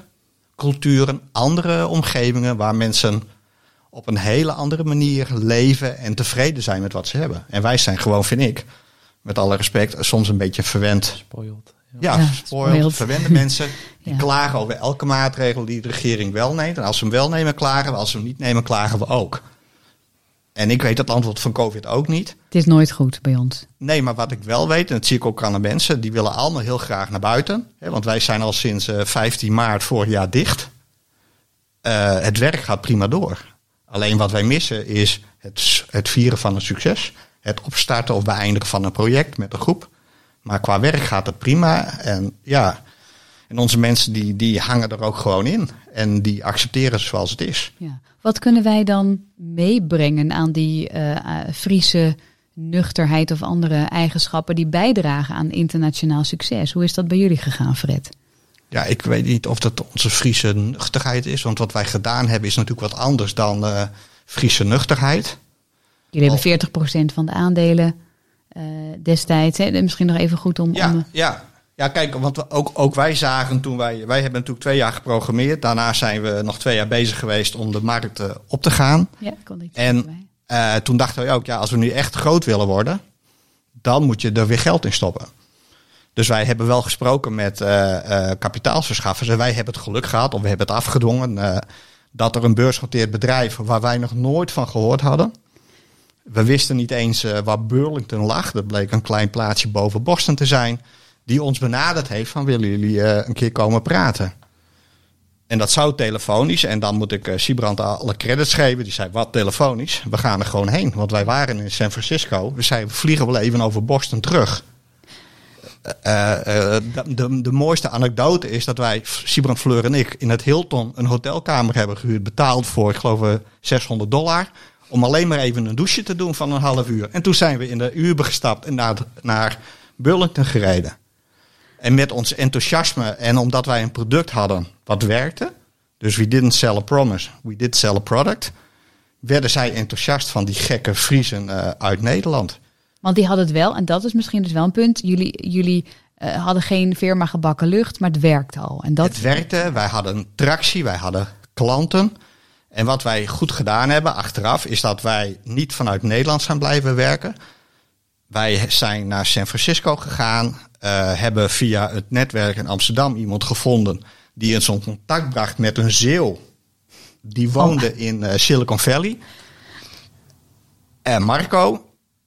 culturen, andere omgevingen waar mensen op een hele andere manier leven en tevreden zijn met wat ze hebben. En wij zijn gewoon, vind ik, met alle respect, soms een beetje verwend. Spoiled. Ja, Ja, spoiled, spoiled. verwende mensen die Ja. klagen over elke maatregel die de regering wel neemt. En als ze hem wel nemen, klagen we. Als ze hem niet nemen, klagen we ook. En ik weet het antwoord van COVID ook niet. Het is nooit goed bij ons. Nee, maar wat ik wel weet, en dat zie ik ook aan de mensen, die willen allemaal heel graag naar buiten. Hè, want wij zijn al sinds eh, 15 maart vorig jaar dicht. Eh, het werk gaat prima door. Alleen wat wij missen is het, het vieren van een succes. Het opstarten of beëindigen van een project met een groep. Maar qua werk gaat het prima. En ja, en onze mensen die, die hangen er ook gewoon in. En die accepteren zoals het is. Ja. Wat kunnen wij dan meebrengen aan die eh, Friese nuchterheid of andere eigenschappen die bijdragen aan internationaal succes? Hoe is dat bij jullie gegaan, Fred? Ja, ik weet niet of dat onze Friese nuchterheid is. Want wat wij gedaan hebben is natuurlijk wat anders dan eh Friese nuchterheid. Jullie hebben 40% van de aandelen eh, destijds. Hè? Misschien nog even goed om. Ja, om ja. Ja kijk, want ook, ook wij zagen toen wij... Wij hebben natuurlijk twee jaar geprogrammeerd. Daarna zijn we nog twee jaar bezig geweest om de markt eh, op te gaan. ja, kon ik En eh, toen dachten we ook, ja, als we nu echt groot willen worden... dan moet je er weer geld in stoppen. Dus wij hebben wel gesproken met kapitaalsverschaffers. En wij hebben het geluk gehad, of we hebben het afgedwongen... dat er een beursgenoteerd bedrijf waar wij nog nooit van gehoord hadden... We wisten niet eens waar Burlington lag. Dat bleek een klein plaatsje boven Boston te zijn. Die ons benaderd heeft van willen jullie eh, een keer komen praten. En dat zou telefonisch. En dan moet ik uh, Sibrand alle credits geven. Die zei, wat telefonisch? We gaan er gewoon heen. Want wij waren in San Francisco. We zeiden, vliegen wel even over Boston terug. Uh, de, de, mooiste anekdote is dat wij, Sibrand Fleur en ik, in het Hilton een hotelkamer hebben gehuurd. Betaald voor, ik geloof, 600 dollar. Om alleen maar even een douche te doen van een half uur. En toen zijn we in de Uber gestapt en naar, naar Burlington gereden. En met ons enthousiasme en omdat wij een product hadden wat werkte. Dus we didn't sell a promise, we did sell a product. Werden zij enthousiast van die gekke Friesen uh, uit Nederland. Want die hadden het wel, en dat is misschien dus wel een punt. Jullie, jullie uh, hadden geen firma gebakken lucht, maar het werkte al. En dat... Het werkte, wij hadden tractie, wij hadden klanten. En wat wij goed gedaan hebben achteraf, is dat wij niet vanuit Nederland zijn blijven werken. Wij zijn naar San Francisco gegaan, hebben via het netwerk in Amsterdam iemand gevonden die in zo'n contact bracht met een zeeuw. Die woonde oh. in uh, Silicon Valley. En Marco.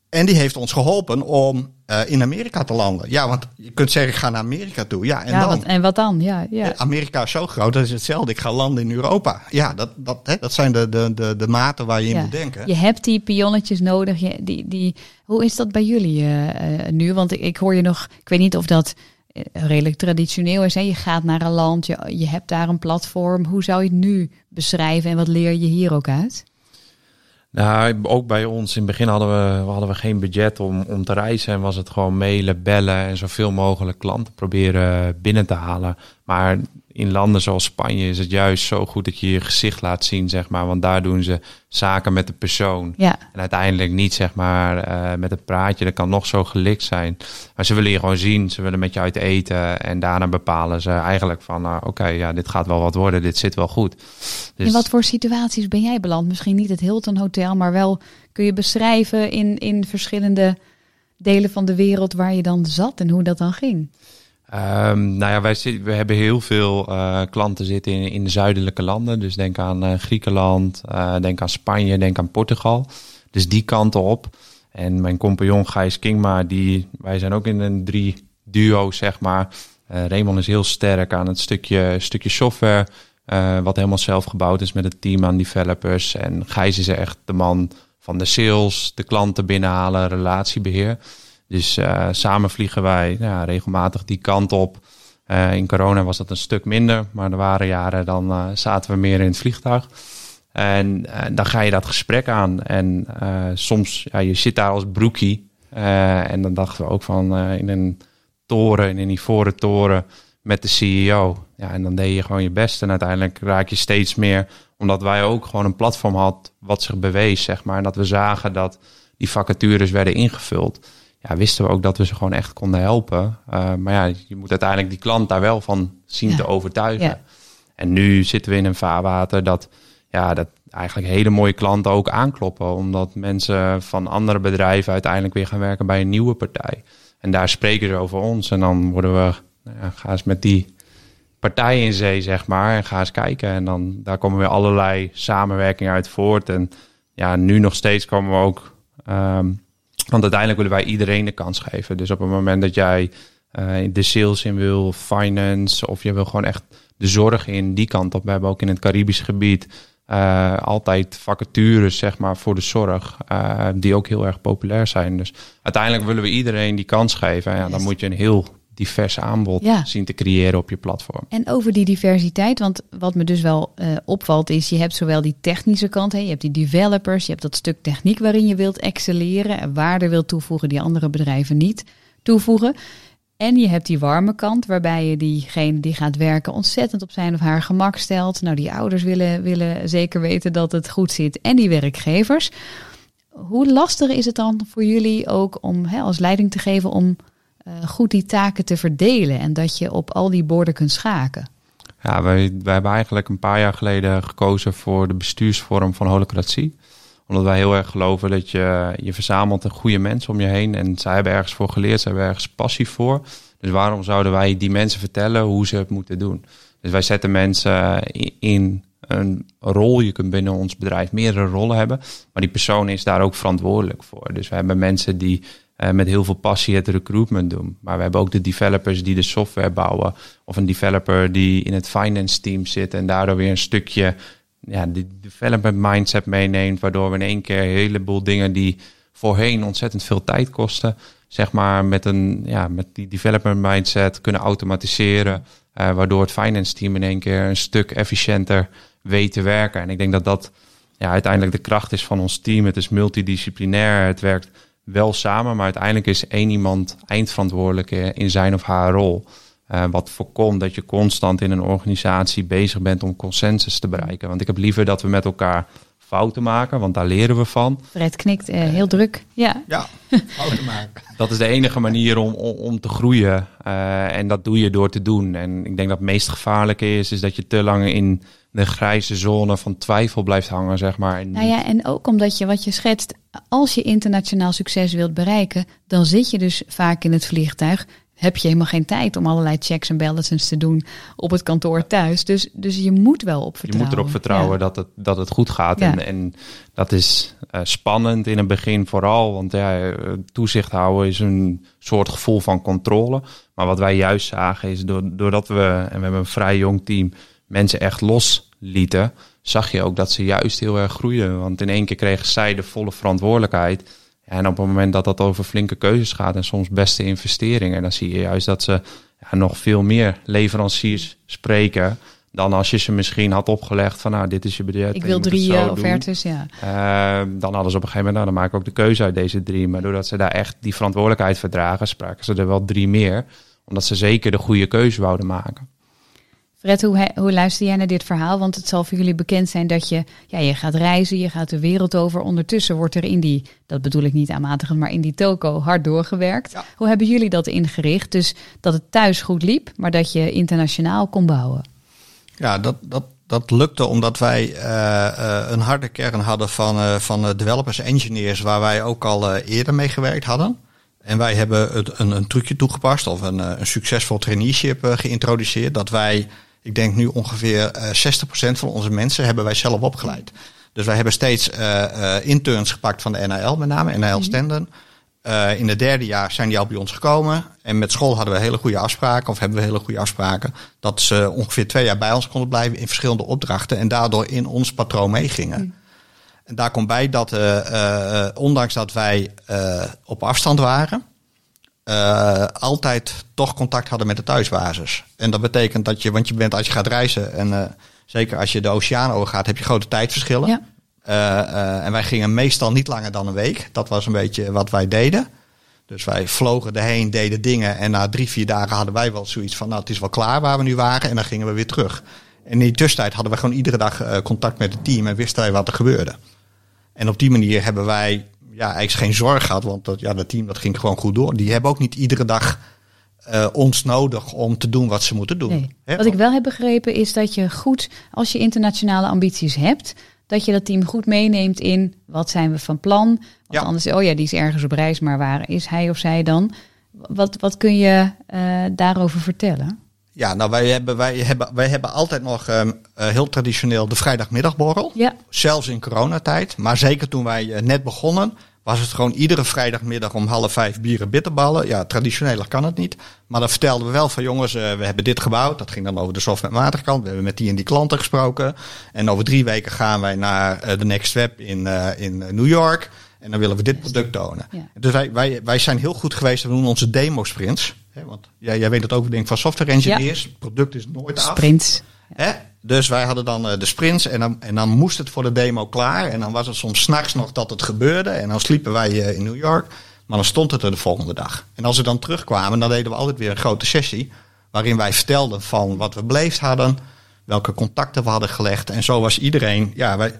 En die heeft ons geholpen om uh, in Amerika te landen. Ja, want je kunt zeggen, ik ga naar Amerika toe. Ja, en, ja, dan, wat, en wat dan? Ja, ja. Amerika is zo groot, dat is hetzelfde. Ik ga landen in Europa. Ja, dat, dat, hè, dat zijn de, de, de, de maten waar je in moet denken. Je hebt die pionnetjes nodig. Je, die, die, hoe is dat bij jullie uh, nu? Want ik, ik hoor je nog, ik weet niet of dat redelijk traditioneel is. Hè? Je gaat naar een land, je, je hebt daar een platform. Hoe zou je het nu beschrijven en wat leer je hier ook uit? Nou, ook bij ons in het begin hadden we, hadden we geen budget om, om te reizen. En was het gewoon mailen, bellen en zoveel mogelijk klanten proberen binnen te halen. Maar in landen zoals Spanje is het juist zo goed dat je je gezicht laat zien, zeg maar. Want daar doen ze zaken met de persoon. Ja. En uiteindelijk niet, zeg maar, uh, met het praatje. Dat kan nog zo gelikt zijn. Maar ze willen je gewoon zien. Ze willen met je uit eten. En daarna bepalen ze eigenlijk van, uh, oké, ja, dit gaat wel wat worden. Dit zit wel goed. Dus... In wat voor situaties ben jij beland? Misschien niet het Hilton Hotel, maar wel kun je beschrijven in, in verschillende delen van de wereld waar je dan zat en hoe dat dan ging? Um, nou ja, wij we hebben heel veel uh, klanten zitten in, in de zuidelijke landen. Dus denk aan uh, Griekenland, uh, denk aan Spanje, denk aan Portugal. Dus die kanten op. En mijn compagnon Gijs Kingma, die, wij zijn ook in een drie duo, zeg maar. Raymond is heel sterk aan het stukje, stukje software, wat helemaal zelf gebouwd is met het team aan developers. En Gijs is echt de man van de sales, de klanten binnenhalen, relatiebeheer. Dus uh, samen vliegen wij ja, regelmatig die kant op. Uh, in corona was dat een stuk minder, maar er waren jaren dan uh, zaten we meer in het vliegtuig. En dan ga je dat gesprek aan. En soms, ja, je zit daar als broekie. en dan dachten we ook van in een toren, in een ivoren toren met de CEO. Ja, en dan deed je gewoon je best. En uiteindelijk raak je steeds meer, omdat wij ook gewoon een platform had wat zich bewees, zeg maar. En dat we zagen dat die vacatures werden ingevuld ja, wisten we ook dat we ze gewoon echt konden helpen. Uh, maar ja, je moet uiteindelijk die klant daar wel van zien te overtuigen. Ja. En nu zitten we in een vaarwater dat, ja, dat eigenlijk hele mooie klanten ook aankloppen. Omdat mensen van andere bedrijven uiteindelijk weer gaan werken bij een nieuwe partij. En daar spreken ze over ons. En dan worden we, nou ja, ga eens met die partij in zee, zeg maar. En ga eens kijken. En dan daar komen weer allerlei samenwerkingen uit voort. En ja, nu nog steeds komen we ook. Um, want uiteindelijk willen wij iedereen de kans geven. Dus op het moment dat jij uh, de sales in wil, finance, of je wil gewoon echt de zorg in die kant op. We hebben ook in het Caribisch gebied uh, altijd vacatures, zeg maar, voor de zorg, uh, die ook heel erg populair zijn. Dus uiteindelijk willen we iedereen die kans geven. En ja, dan moet je een heel divers aanbod ja. zien te creëren op je platform. En over die diversiteit, want wat me dus wel uh, opvalt is, je hebt zowel die technische kant, hè, je hebt die developers, je hebt dat stuk techniek waarin je wilt excelleren en waarde wilt toevoegen die andere bedrijven niet toevoegen. En je hebt die warme kant, waarbij je diegene die gaat werken ontzettend op zijn of haar gemak stelt. Nou, die ouders willen, willen zeker weten dat het goed zit. En die werkgevers. Hoe lastig is het dan voor jullie ook om hè, als leiding te geven om goed die taken te verdelen en dat je op al die borden kunt schaken? Ja, wij, wij hebben eigenlijk een paar jaar geleden gekozen voor de bestuursvorm van holocratie. Omdat wij heel erg geloven dat je, je verzamelt een goede mensen om je heen. En zij hebben ergens voor geleerd, zij hebben ergens passie voor. Dus waarom zouden wij die mensen vertellen hoe ze het moeten doen? Dus wij zetten mensen in een rol. Je kunt binnen ons bedrijf meerdere rollen hebben. Maar die persoon is daar ook verantwoordelijk voor. Dus we hebben mensen die eh, met heel veel passie het recruitment doen. Maar we hebben ook de developers die de software bouwen. Of een developer die in het finance team zit en daardoor weer een stukje ja, die development mindset meeneemt. Waardoor we in één keer een heleboel dingen die voorheen ontzettend veel tijd kosten, zeg maar met, een, ja, met die development mindset kunnen automatiseren. eh, waardoor het finance team in één keer een stuk efficiënter weet te werken. En ik denk dat dat ja, uiteindelijk de kracht is van ons team. Het is multidisciplinair, het werkt wel samen, maar uiteindelijk is één iemand eindverantwoordelijk eh, in zijn of haar rol. Eh, wat voorkomt dat je constant in een organisatie bezig bent om consensus te bereiken. Want ik heb liever dat we met elkaar fouten maken, want daar leren we van. Fred knikt eh, heel druk. Ja, Ja, fouten maken. Dat is de enige manier om, om, om te groeien. Eh, en dat doe je door te doen. En ik denk dat het meest gevaarlijke is, is dat je te lang in de grijze zone van twijfel blijft hangen, zeg maar. En Nou ja, en ook omdat je wat je schetst, als je internationaal succes wilt bereiken, dan zit je dus vaak in het vliegtuig. Heb je helemaal geen tijd om allerlei checks en balances te doen op het kantoor thuis. Dus, dus je moet wel op Je vertrouwen. moet erop vertrouwen Ja. dat, het, dat het goed gaat. Ja. En, en dat is eh, spannend in het begin vooral. Want ja, eh, toezicht houden is een soort gevoel van controle. Maar wat wij juist zagen is door, doordat we, en we hebben een vrij jong team, mensen echt loslieten, zag je ook dat ze juist heel erg groeiden. Want in één keer kregen zij de volle verantwoordelijkheid. En op het moment dat dat over flinke keuzes gaat en soms beste investeringen, dan zie je juist dat ze ja, nog veel meer leveranciers spreken dan als je ze misschien had opgelegd van nou dit is je budget. Ik wil drie eh, offertes, ja. Eh, dan hadden ze op een gegeven moment, nou dan maak ik ook de keuze uit deze drie. Maar doordat ze daar echt die verantwoordelijkheid verdragen, spraken ze er wel drie meer. Omdat ze zeker de goede keuze wouden maken. Fred, hoe, he- hoe luister jij naar dit verhaal? Want het zal voor jullie bekend zijn dat je, ja, je gaat reizen, je gaat de wereld over. Ondertussen wordt er in die, dat bedoel ik niet aanmatigend, maar in die toko hard doorgewerkt. Ja. Hoe hebben jullie dat ingericht? Dus dat het thuis goed liep, maar dat je internationaal kon bouwen. Ja, dat, dat, dat lukte omdat wij eh, eh, een harde kern hadden van, eh, van developers, engineers, waar wij ook al eerder mee gewerkt hadden. En wij hebben het, een, een trucje toegepast of een, een succesvol traineeship geïntroduceerd. Dat wij, ik denk nu ongeveer eh 60% van onze mensen hebben wij zelf opgeleid. Dus wij hebben steeds eh, eh, interns gepakt van de NAL met name, NAL Stenden. Eh, in het derde jaar zijn die al bij ons gekomen. En met school hadden we hele goede afspraken, of hebben we hele goede afspraken, dat ze ongeveer twee jaar bij ons konden blijven in verschillende opdrachten en daardoor in ons patroon meegingen. En daar komt bij dat, eh, eh, ondanks dat wij eh, op afstand waren, eh, altijd toch contact hadden met de thuisbasis. En dat betekent dat je, want je bent als je gaat reizen, en eh, zeker als je de oceaan over gaat, heb je grote tijdverschillen. Ja. Eh, en wij gingen meestal niet langer dan een week. Dat was een beetje wat wij deden. Dus wij vlogen erheen, deden dingen. En na drie, vier dagen hadden wij wel zoiets van, nou het is wel klaar waar we nu waren. En dan gingen we weer terug. En in die tussentijd hadden we gewoon iedere dag contact met het team en wisten wij wat er gebeurde. En op die manier hebben wij ja, eigenlijk geen zorg gehad, want dat, ja, dat team dat ging gewoon goed door. Die hebben ook niet iedere dag eh, ons nodig om te doen wat ze moeten doen. Nee. Wat ik wel heb begrepen is dat je goed, als je internationale ambities hebt, dat je dat team goed meeneemt in wat zijn we van plan. Want Ja. anders, oh ja, die is ergens op reis, maar waar is hij of zij dan? Wat, wat kun je eh, daarover vertellen? Ja, nou wij hebben, wij hebben, wij hebben altijd nog ehm, eh, heel traditioneel de vrijdagmiddagborrel. Ja, Zelfs in coronatijd. Maar zeker toen wij net begonnen, was het gewoon iedere vrijdagmiddag om half vijf bieren bitterballen. Ja, traditioneler kan het niet. Maar dan vertelden we wel van jongens, eh, we hebben dit gebouwd. Dat ging dan over de softwarematige kant. We hebben met die en die klanten gesproken. En over drie weken gaan wij naar eh, de Next Web in, eh, in New York. En dan willen we dit product tonen. Ja. Dus wij, wij, wij zijn heel goed geweest. We doen onze demo sprints. Hè, want jij, jij weet het ook, denk van software engineers. Het product is nooit af. sprints. Hè? Dus wij hadden dan eh, de sprints en dan, en dan moest het voor de demo klaar. En dan was het soms s'nachts nog dat het gebeurde. En dan sliepen wij eh, in New York. Maar dan stond het er de volgende dag. En als we dan terugkwamen, dan deden we altijd weer een grote sessie. Waarin wij vertelden van wat we beleefd hadden. Welke contacten we hadden gelegd. En zo was iedereen. Ja, wij,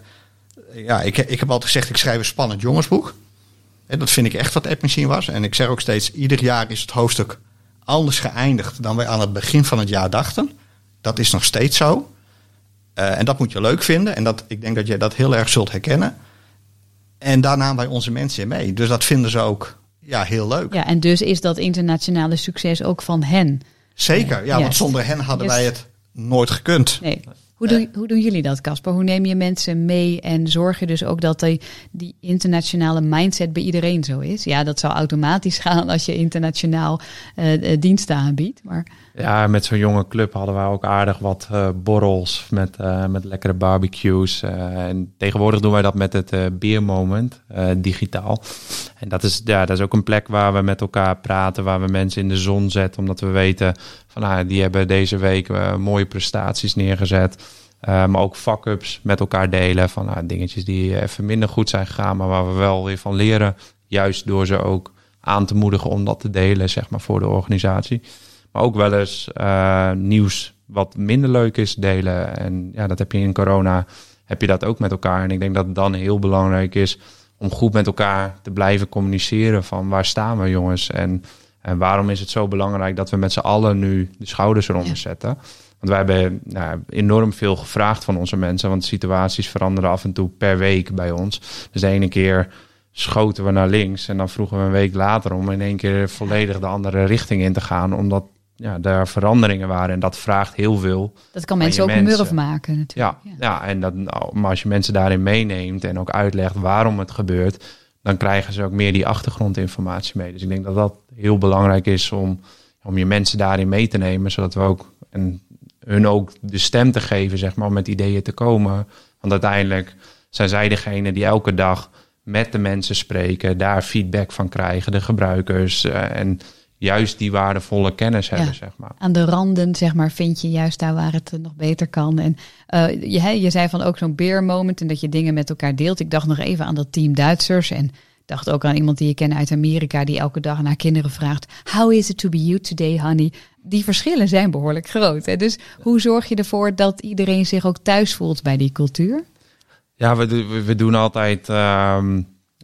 ja ik, ik heb altijd gezegd, ik schrijf een spannend jongensboek. En dat vind ik echt wat App Machine was. En ik zeg ook steeds, ieder jaar is het hoofdstuk anders geëindigd dan wij aan het begin van het jaar dachten. Dat is nog steeds zo. Eh, en dat moet je leuk vinden. En dat, ik denk dat jij dat heel erg zult herkennen. En daar namen wij onze mensen in mee. Dus dat vinden ze ook ja, heel leuk. Ja, en dus is dat internationale succes ook van hen. Zeker, ja, Yes. want zonder hen hadden Yes. wij het nooit gekund. Nee. Hoe, doe, hoe doen jullie dat, Casper? Hoe neem je mensen mee en zorg je dus ook dat die, die internationale mindset bij iedereen zo is? Ja, dat zou automatisch gaan als je internationaal eh, eh, diensten aanbiedt. Maar Ja, met zo'n jonge club hadden we ook aardig wat eh, borrels met, eh, met lekkere barbecues. eh, en tegenwoordig doen wij dat met het Beer Moment, eh, digitaal. En dat is, ja, dat is ook een plek waar we met elkaar praten, waar we mensen in de zon zetten. Omdat we weten van ah, die hebben deze week mooie prestaties neergezet. Maar ook fuck-ups met elkaar delen van ah, dingetjes die even minder goed zijn gegaan, maar waar we wel weer van leren. Juist door ze ook aan te moedigen om dat te delen, zeg maar, voor de organisatie. Maar ook wel eens eh, nieuws wat minder leuk is delen. En ja, dat heb je in corona, heb je dat ook met elkaar. En ik denk dat het dan heel belangrijk is om goed met elkaar te blijven communiceren van waar staan we jongens en, en waarom is het zo belangrijk dat we met z'n allen nu de schouders eronder zetten. Want wij hebben nou, enorm veel gevraagd van onze mensen, want situaties veranderen af en toe per week bij ons. Dus de ene keer schoten we naar links en dan vroegen we een week later om in één keer volledig de andere richting in te gaan, omdat ja, daar veranderingen waren en dat vraagt heel veel. dat kan mensen ook mensen. murf maken natuurlijk. Ja, ja. en dat, nou, maar als je mensen daarin meeneemt en ook uitlegt waarom het gebeurt, dan krijgen ze ook meer die achtergrondinformatie mee. Dus ik denk dat dat heel belangrijk is om, om je mensen daarin mee te nemen, zodat we ook en hun ook de stem te geven, zeg maar, om met ideeën te komen. Want uiteindelijk zijn zij degene die elke dag met de mensen spreken, daar feedback van krijgen, de gebruikers eh, en juist die waardevolle kennis hebben, zeg maar. Aan de randen, zeg maar, vind je juist daar waar het nog beter kan. En eh, je, je zei van ook zo'n beer moment en dat je dingen met elkaar deelt. Ik dacht nog even aan dat team Duitsers en dacht ook aan iemand die je kent uit Amerika die elke dag aan haar kinderen vraagt: How is it to be you today, honey? Die verschillen zijn behoorlijk groot. Hè? Dus hoe zorg je ervoor dat iedereen zich ook thuis voelt bij die cultuur? Ja, we, we doen altijd ehm,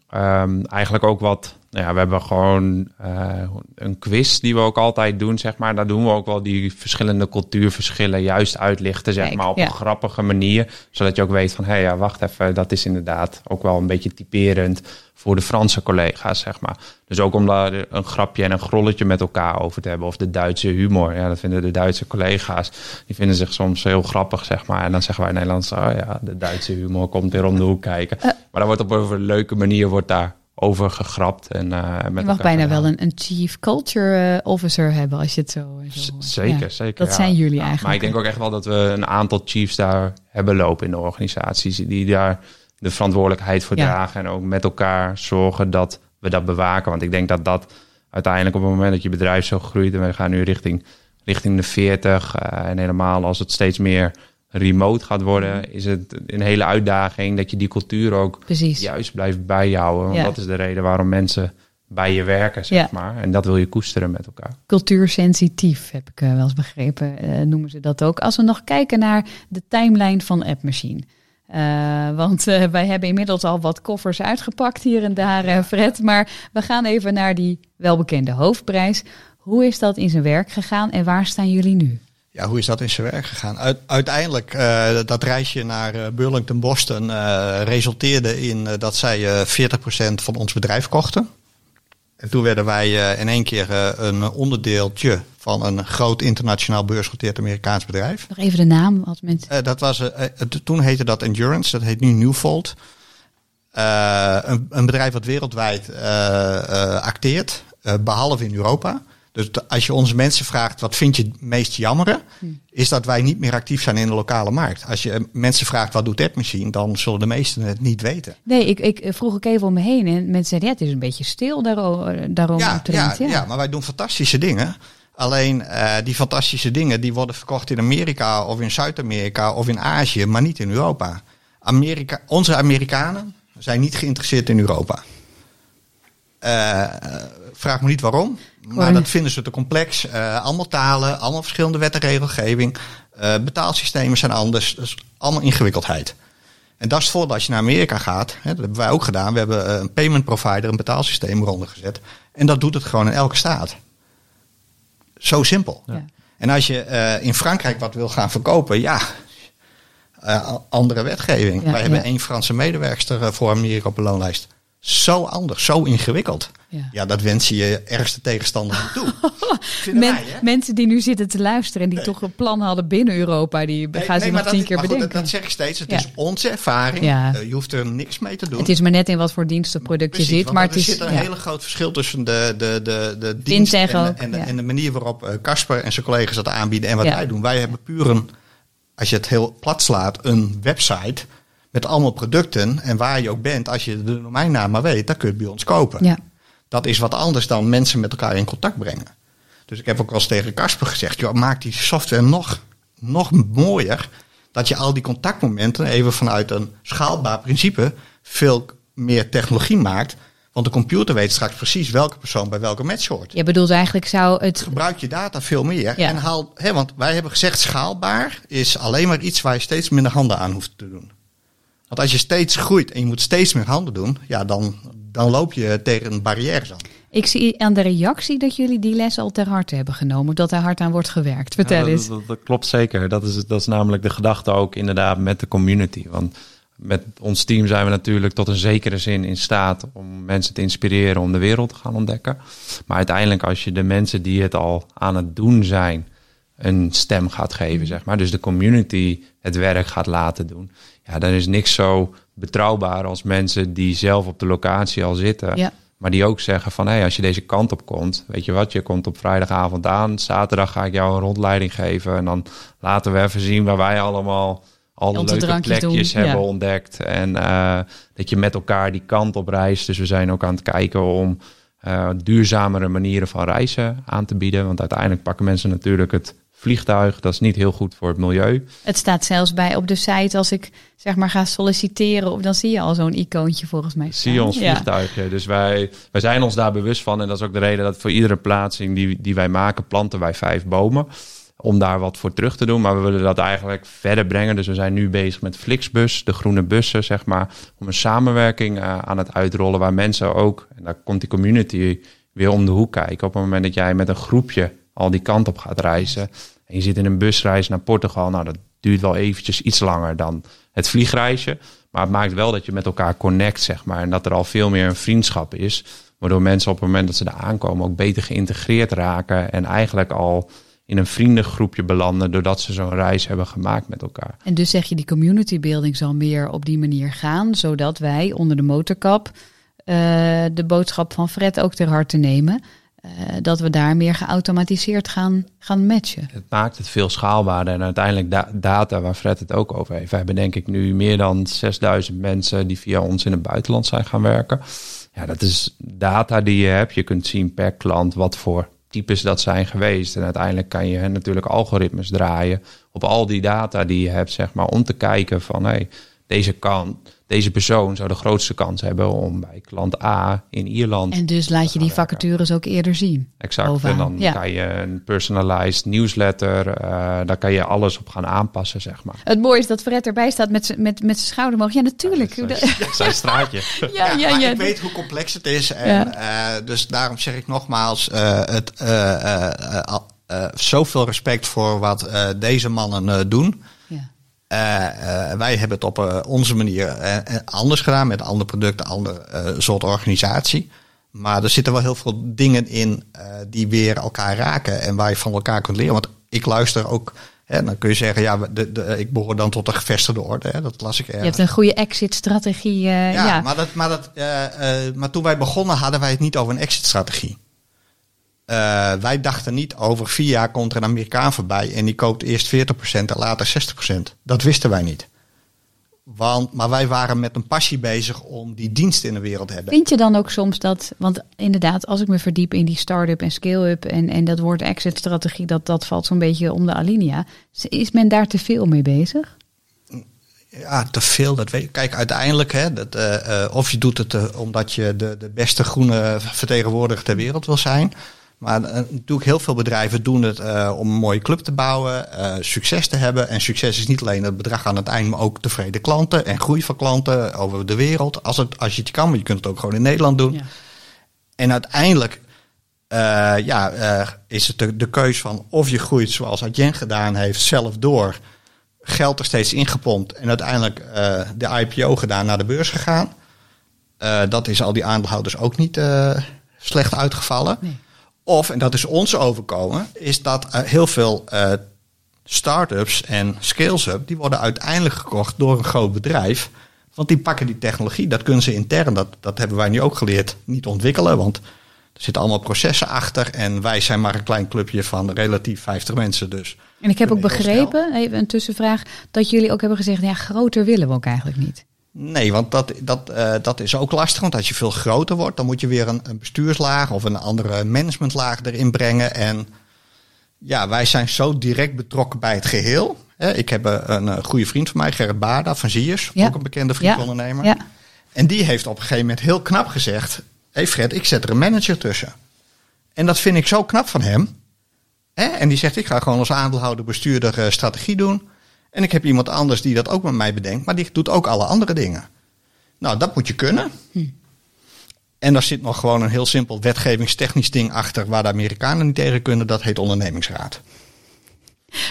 ehm, eigenlijk ook wat. Nou ja, we hebben gewoon eh, een quiz die we ook altijd doen, zeg maar. Daar doen we ook wel die verschillende cultuurverschillen juist uitlichten, zeg Kijk, maar, op ja. een grappige manier. Zodat je ook weet van, hé, ja, wacht even, dat is inderdaad ook wel een beetje typerend voor de Franse collega's, zeg maar. Dus ook om daar een grapje en een grolletje met elkaar over te hebben. Of de Duitse humor. Ja, dat vinden de Duitse collega's. Die vinden zich soms heel grappig, zeg maar. En dan zeggen wij Nederlands, oh ja, de Duitse humor komt weer om de hoek kijken. maar daar wordt op een leuke manier wordt daar over gegrapt. En, eh, met Je mag bijna gedaan. wel een, een chief culture eh, officer hebben als je het zo, zo Z- hoort. Zeker, Ja, zeker. Dat ja. zijn jullie Ja, eigenlijk. Maar ik denk ook echt wel dat we een aantal chiefs daar hebben lopen in de organisaties. Die daar de verantwoordelijkheid voor dragen. En ook met elkaar zorgen dat we dat bewaken. Want ik denk dat dat uiteindelijk op het moment dat je bedrijf zo groeit. En we gaan nu richting, richting de 40. eh, en helemaal als het steeds meer remote gaat worden. Is het een hele uitdaging dat je die cultuur ook Precies. juist blijft bijhouden. Want Ja. dat is de reden waarom mensen bij je werken, zeg Ja. maar. En dat wil je koesteren met elkaar. Cultuursensitief, heb ik eh, wel eens begrepen, eh, noemen ze dat ook. Als we nog kijken naar de timeline van AppMachine. Eh, want wij hebben inmiddels al wat koffers uitgepakt hier en daar, Fred. Maar we gaan even naar die welbekende hoofdprijs. Hoe is dat in zijn werk gegaan en waar staan jullie nu? Ja, hoe is dat in zijn werk gegaan? Uit- uiteindelijk, eh, dat reisje naar eh, Burlington, Boston, eh, resulteerde in dat zij eh 40% van ons bedrijf kochten. En toen werden wij in één keer een onderdeeltje van een groot internationaal beursgenoteerd Amerikaans bedrijf. Nog even de naam, als mensen... Dat was, toen heette dat Endurance, dat heet nu Newfold. Een, een bedrijf wat wereldwijd acteert, eh, behalve in Europa. Dus als je onze mensen vraagt, wat vind je het meest jammeren? Is dat wij niet meer actief zijn in de lokale markt. Als je mensen vraagt, wat doet AppMachine? Dan zullen de meesten het niet weten. Nee, ik, ik eh, vroeg ook even om me heen en mensen zeiden, ja, het is een beetje stil eh, daarom. Ja, ja, ja. maar wij doen fantastische dingen. Alleen eh, die fantastische dingen die worden verkocht in Amerika of in Zuid-Amerika of in Azië, maar niet in Europa. Amerika, onze Amerikanen zijn niet geïnteresseerd in Europa. Vraag me niet waarom, maar dat vinden ze te complex. Eh, allemaal talen, allemaal verschillende wet en regelgeving. Eh, betaalsystemen zijn anders, dus allemaal ingewikkeldheid. En dat is het voordeel als je naar Amerika gaat. Hè, dat hebben wij ook gedaan. We hebben eh, een payment provider, een betaalsysteem eronder gezet. En dat doet het gewoon in elke staat. Zo simpel. Ja. En als je in Frankrijk wat wil gaan verkopen, ja, andere wetgeving. Ja, wij hebben ja. één Franse medewerkster voor Amerika op de loonlijst. Zo anders, zo ingewikkeld. Ja. Ja, dat wens je je ergste tegenstander niet toe. Men- wij, mensen die nu zitten te luisteren en die toch een plan hadden binnen Europa, die Nee, gaan nee, ze maar nog dat tien keer maar goed, bedenken. dat, dat zeg ik steeds. Het Ja. is onze ervaring. Ja. Eh, je hoeft er niks mee te doen. het is maar net in wat voor dienst of product Precies, je zit, maar er het is zit een ja. hele groot verschil tussen de, de, de, de dienst en, en, de- ja. en de manier waarop eh, Casper en zijn collega's dat aanbieden en wat Ja. wij doen. Wij hebben puur een, als je het heel plat slaat, een website met allemaal producten. En waar je ook bent, als je de domeinnaam maar weet, dan kun je het bij ons kopen. Ja. Dat is wat anders dan mensen met elkaar in contact brengen. Dus ik heb ook wel eens tegen Casper gezegd, joh, maak die software nog, nog mooier. Dat je al die contactmomenten even vanuit een schaalbaar principe veel meer technologie maakt. Want de computer weet straks precies welke persoon bij welke match hoort. Je bedoelt eigenlijk zou het Gebruik je data veel meer. Ja. En haal, hè, want wij hebben gezegd, schaalbaar is alleen maar iets waar je steeds minder handen aan hoeft te doen. Want als je steeds groeit en je moet steeds meer handen doen, ja, dan, dan loop je tegen een barrière aan. Ik zie aan de reactie dat jullie die les al ter harte hebben genomen. Dat er hard aan wordt gewerkt. Vertel Ja, eens. dat, dat, dat klopt zeker. Dat is, dat is namelijk de gedachte ook inderdaad met de community. Want met ons team zijn we natuurlijk tot een zekere zin in staat om mensen te inspireren om de wereld te gaan ontdekken. Maar uiteindelijk als je de mensen die het al aan het doen zijn een stem gaat geven, zeg maar. Dus de community het werk gaat laten doen. Ja, dan is niks zo betrouwbaar als mensen die zelf op de locatie al zitten. Ja. Maar die ook zeggen van, hé, als je deze kant op komt, weet je wat, je komt op vrijdagavond aan, zaterdag ga ik jou een rondleiding geven en dan laten we even zien waar wij allemaal al de Onze leuke plekjes doen, hebben ja. ontdekt. En eh, dat je met elkaar die kant op reist. Dus we zijn ook aan het kijken om eh, duurzamere manieren van reizen aan te bieden. Want uiteindelijk pakken mensen natuurlijk het vliegtuig. Dat is niet heel goed voor het milieu. Het staat zelfs bij op de site als ik zeg maar ga solliciteren. Of dan zie je al zo'n icoontje volgens mij. Zie je ons Ja. vliegtuigje. Dus wij, wij zijn ons daar bewust van. En dat is ook de reden dat voor iedere plaatsing die, die wij maken, planten wij vijf bomen. Om daar wat voor terug te doen. Maar we willen dat eigenlijk verder brengen. Dus we zijn nu bezig met Flixbus, de groene bussen, zeg maar. Om een samenwerking eh, aan het uitrollen. Waar mensen ook, en daar komt die community weer om de hoek kijken. Op het moment dat jij met een groepje al die kant op gaat reizen. En je zit in een busreis naar Portugal. Nou, dat duurt wel eventjes iets langer dan het vliegreisje. Maar het maakt wel dat je met elkaar connect, zeg maar. En dat er al veel meer een vriendschap is. Waardoor mensen op het moment dat ze daar aankomen ook beter geïntegreerd raken. En eigenlijk al in een vriendengroepje belanden. Doordat ze zo'n reis hebben gemaakt met elkaar. En dus zeg je die community building zal meer op die manier gaan. Zodat wij onder de motorkap eh, de boodschap van Fred ook ter harte nemen. Eh, dat we daar meer geautomatiseerd gaan, gaan matchen. Het maakt het veel schaalbaarder. En uiteindelijk da- data, waar Fred het ook over heeft. We hebben denk ik nu meer dan 6000 mensen die via ons in het buitenland zijn gaan werken. Ja, dat is data die je hebt. Je kunt zien per klant wat voor types dat zijn geweest. En uiteindelijk kan je natuurlijk algoritmes draaien op al die data die je hebt, zeg maar, om te kijken van hey, deze kan, deze persoon zou de grootste kans hebben om bij klant A in Ierland. En dus laat je die vacatures ook eerder zien. Exact. bovenaan. En dan Ja. kan je een personalized newsletter, eh, daar kan je alles op gaan aanpassen, zeg maar. Het mooie is dat Fred erbij staat met z'n- met, met zijn schouder omhoog. Ja, natuurlijk. Zijn, zijn straatje. Ja, ja, maar ja. ik weet hoe complex het is. En, Ja. eh, dus daarom zeg ik nogmaals, eh, het, eh, eh, eh, eh, zoveel respect voor wat eh, deze mannen eh, doen. Eh, eh, wij hebben het op eh, onze manier anders gedaan, met andere producten, ander eh, soort organisatie. Maar er zitten wel heel veel dingen in die weer elkaar raken en waar je van elkaar kunt leren. Want ik luister ook, hè, dan kun je zeggen, ja, de, de, ik behoor dan tot de gevestigde orde. Hè, dat las ik Je ergens. hebt een goede exit-strategie. eh, Ja, ja, Maar, dat, maar, dat, maar toen wij begonnen hadden wij het niet over een exit-strategie. Eh, wij dachten niet over vier jaar komt er een Amerikaan voorbij en die koopt eerst 40% en later 60%. Dat wisten wij niet. Want, maar wij waren met een passie bezig om die dienst in de wereld te hebben. Vind je dan ook soms dat, want inderdaad, als ik me verdiep in die start-up en scale-up en, en dat woord exit-strategie, dat, dat valt zo'n beetje om de alinea. Is men daar te veel mee bezig? Ja, te veel. Dat weet. Kijk, uiteindelijk, hè, dat, eh, eh, of je doet het omdat je de, de beste groene vertegenwoordiger ter wereld wil zijn. Maar eh, natuurlijk heel veel bedrijven doen het eh, om een mooie club te bouwen, eh, succes te hebben. En succes is niet alleen het bedrag aan het eind, maar ook tevreden klanten en groei van klanten over de wereld. Als, het, als je het kan, maar je kunt het ook gewoon in Nederland doen. Ja. En uiteindelijk ja, is het de, de keus van of je groeit zoals Adyen gedaan heeft, zelf door. Geld er steeds ingepompt en uiteindelijk de IPO gedaan, naar de beurs gegaan. Dat is al die aandeelhouders ook niet slecht uitgevallen. Of, en dat is ons overkomen, is dat eh, heel veel eh start-ups en scales-up, die worden uiteindelijk gekocht door een groot bedrijf. Want die pakken die technologie, dat kunnen ze intern, dat, dat hebben wij nu ook geleerd, niet ontwikkelen. Want er zitten allemaal processen achter en wij zijn maar een klein clubje van relatief 50 mensen. Dus En ik heb ook begrepen, even een tussenvraag, dat jullie ook hebben gezegd, ja, groter willen we ook eigenlijk niet. Nee, want dat, dat, eh, dat is ook lastig. Want als je veel groter wordt, dan moet je weer een, een bestuurslaag of een andere managementlaag erin brengen. En ja, wij zijn zo direct betrokken bij het geheel. Ik heb een, een eh, goede vriend van mij, Gerrit Baarda van Ziers, Ja. ook een bekende vriendondernemer. Ja. En die heeft op een gegeven moment heel knap gezegd: Hé hey Fred, ik zet er een manager tussen. En dat vind ik zo knap van hem. En die zegt: Ik ga gewoon als aandeelhouder, bestuurder eh, strategie doen. En ik heb iemand anders die dat ook met mij bedenkt, maar die doet ook alle andere dingen. Nou, dat moet je kunnen. En daar zit nog gewoon een heel simpel wetgevingstechnisch ding achter waar de Amerikanen niet tegen kunnen. Dat heet ondernemingsraad.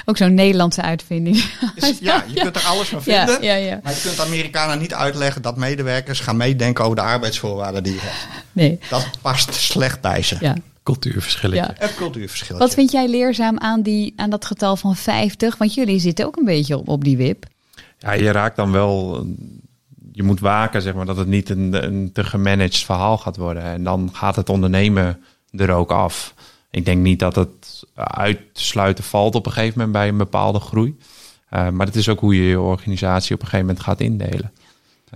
Ook zo'n Nederlandse uitvinding. Dus ja, je kunt er alles van Ja, vinden. ja, ja. Maar je kunt de Amerikanen niet uitleggen dat medewerkers gaan meedenken over de arbeidsvoorwaarden die je hebt. Nee, Dat past slecht bij ze. ja. Cultuurverschillen. ja. Het cultuurverschil. Wat vind jij leerzaam aan, die, aan dat getal van 50? Want jullie zitten ook een beetje op, op die wip. Ja, je raakt dan wel. Je moet waken, zeg maar, dat het niet een, een te gemanaged verhaal gaat worden. En dan gaat het ondernemen er ook af. Ik denk niet dat het uit te sluiten valt op een gegeven moment bij een bepaalde groei. Eh, maar het is ook hoe je je organisatie op een gegeven moment gaat indelen.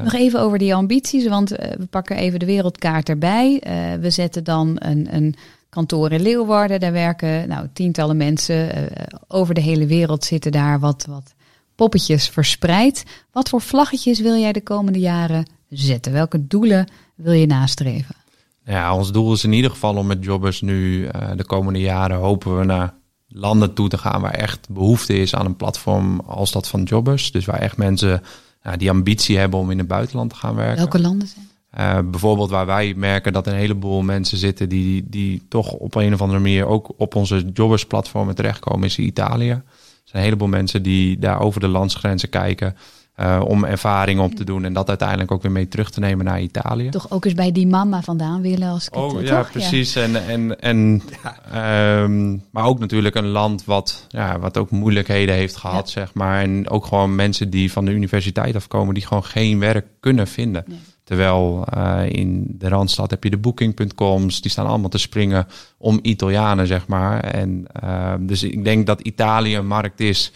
Nog even over die ambities, want eh, we pakken even de wereldkaart erbij. Eh, we zetten dan een, een kantoor in Leeuwarden. Daar werken nou, tientallen mensen. eh, over de hele wereld zitten daar wat, wat poppetjes verspreid. Wat voor vlaggetjes wil jij de komende jaren zetten? Welke doelen wil je nastreven? Ja, ons doel is in ieder geval om met jobbers nu eh, de komende jaren hopen we naar landen toe te gaan waar echt behoefte is aan een platform als dat van jobbers. Dus waar echt mensen die ambitie hebben om in het buitenland te gaan werken. Welke landen zijn? Eh, bijvoorbeeld waar wij merken dat een heleboel mensen zitten die, die toch op een of andere manier ook op onze jobbersplatformen terechtkomen, is Italië. Er zijn een heleboel mensen die daar over de landsgrenzen kijken eh, om ervaring op te doen en dat uiteindelijk ook weer mee terug te nemen naar Italië. Toch ook eens bij die mama vandaan willen als ik het, Oh ja, toch? precies. En, en, en, ehm, maar ook natuurlijk een land wat, ja, wat ook moeilijkheden heeft gehad, zeg maar. En ook gewoon mensen die van de universiteit afkomen, die gewoon geen werk kunnen vinden. Nee. Terwijl eh, in de Randstad heb je de booking.coms, die staan allemaal te springen om Italianen, zeg maar. En ehm, dus ik denk dat Italië een markt is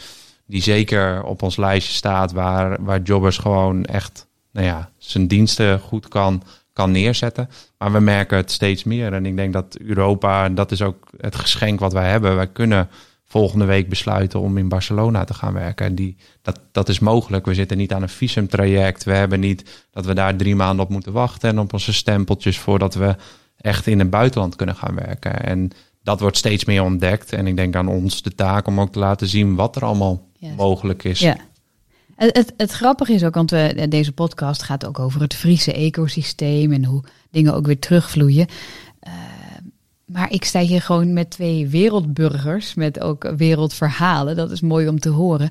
die zeker op ons lijstje staat, waar, waar jobbers gewoon echt nou ja, zijn diensten goed kan, kan neerzetten. Maar we merken het steeds meer. En ik denk dat Europa, en dat is ook het geschenk wat wij hebben, wij kunnen volgende week besluiten om in Barcelona te gaan werken. En die, dat, dat is mogelijk. We zitten niet aan een visumtraject. We hebben niet dat we daar drie maanden op moeten wachten en op onze stempeltjes voordat we echt in het buitenland kunnen gaan werken. En dat wordt steeds meer ontdekt. En ik denk aan ons de taak om ook te laten zien wat er allemaal mogelijk is. Ja. Het, het, het grappige is ook, want we, deze podcast gaat ook over het Friese ecosysteem en hoe dingen ook weer terugvloeien. Maar ik sta hier gewoon met twee wereldburgers, met ook wereldverhalen. Dat is mooi om te horen.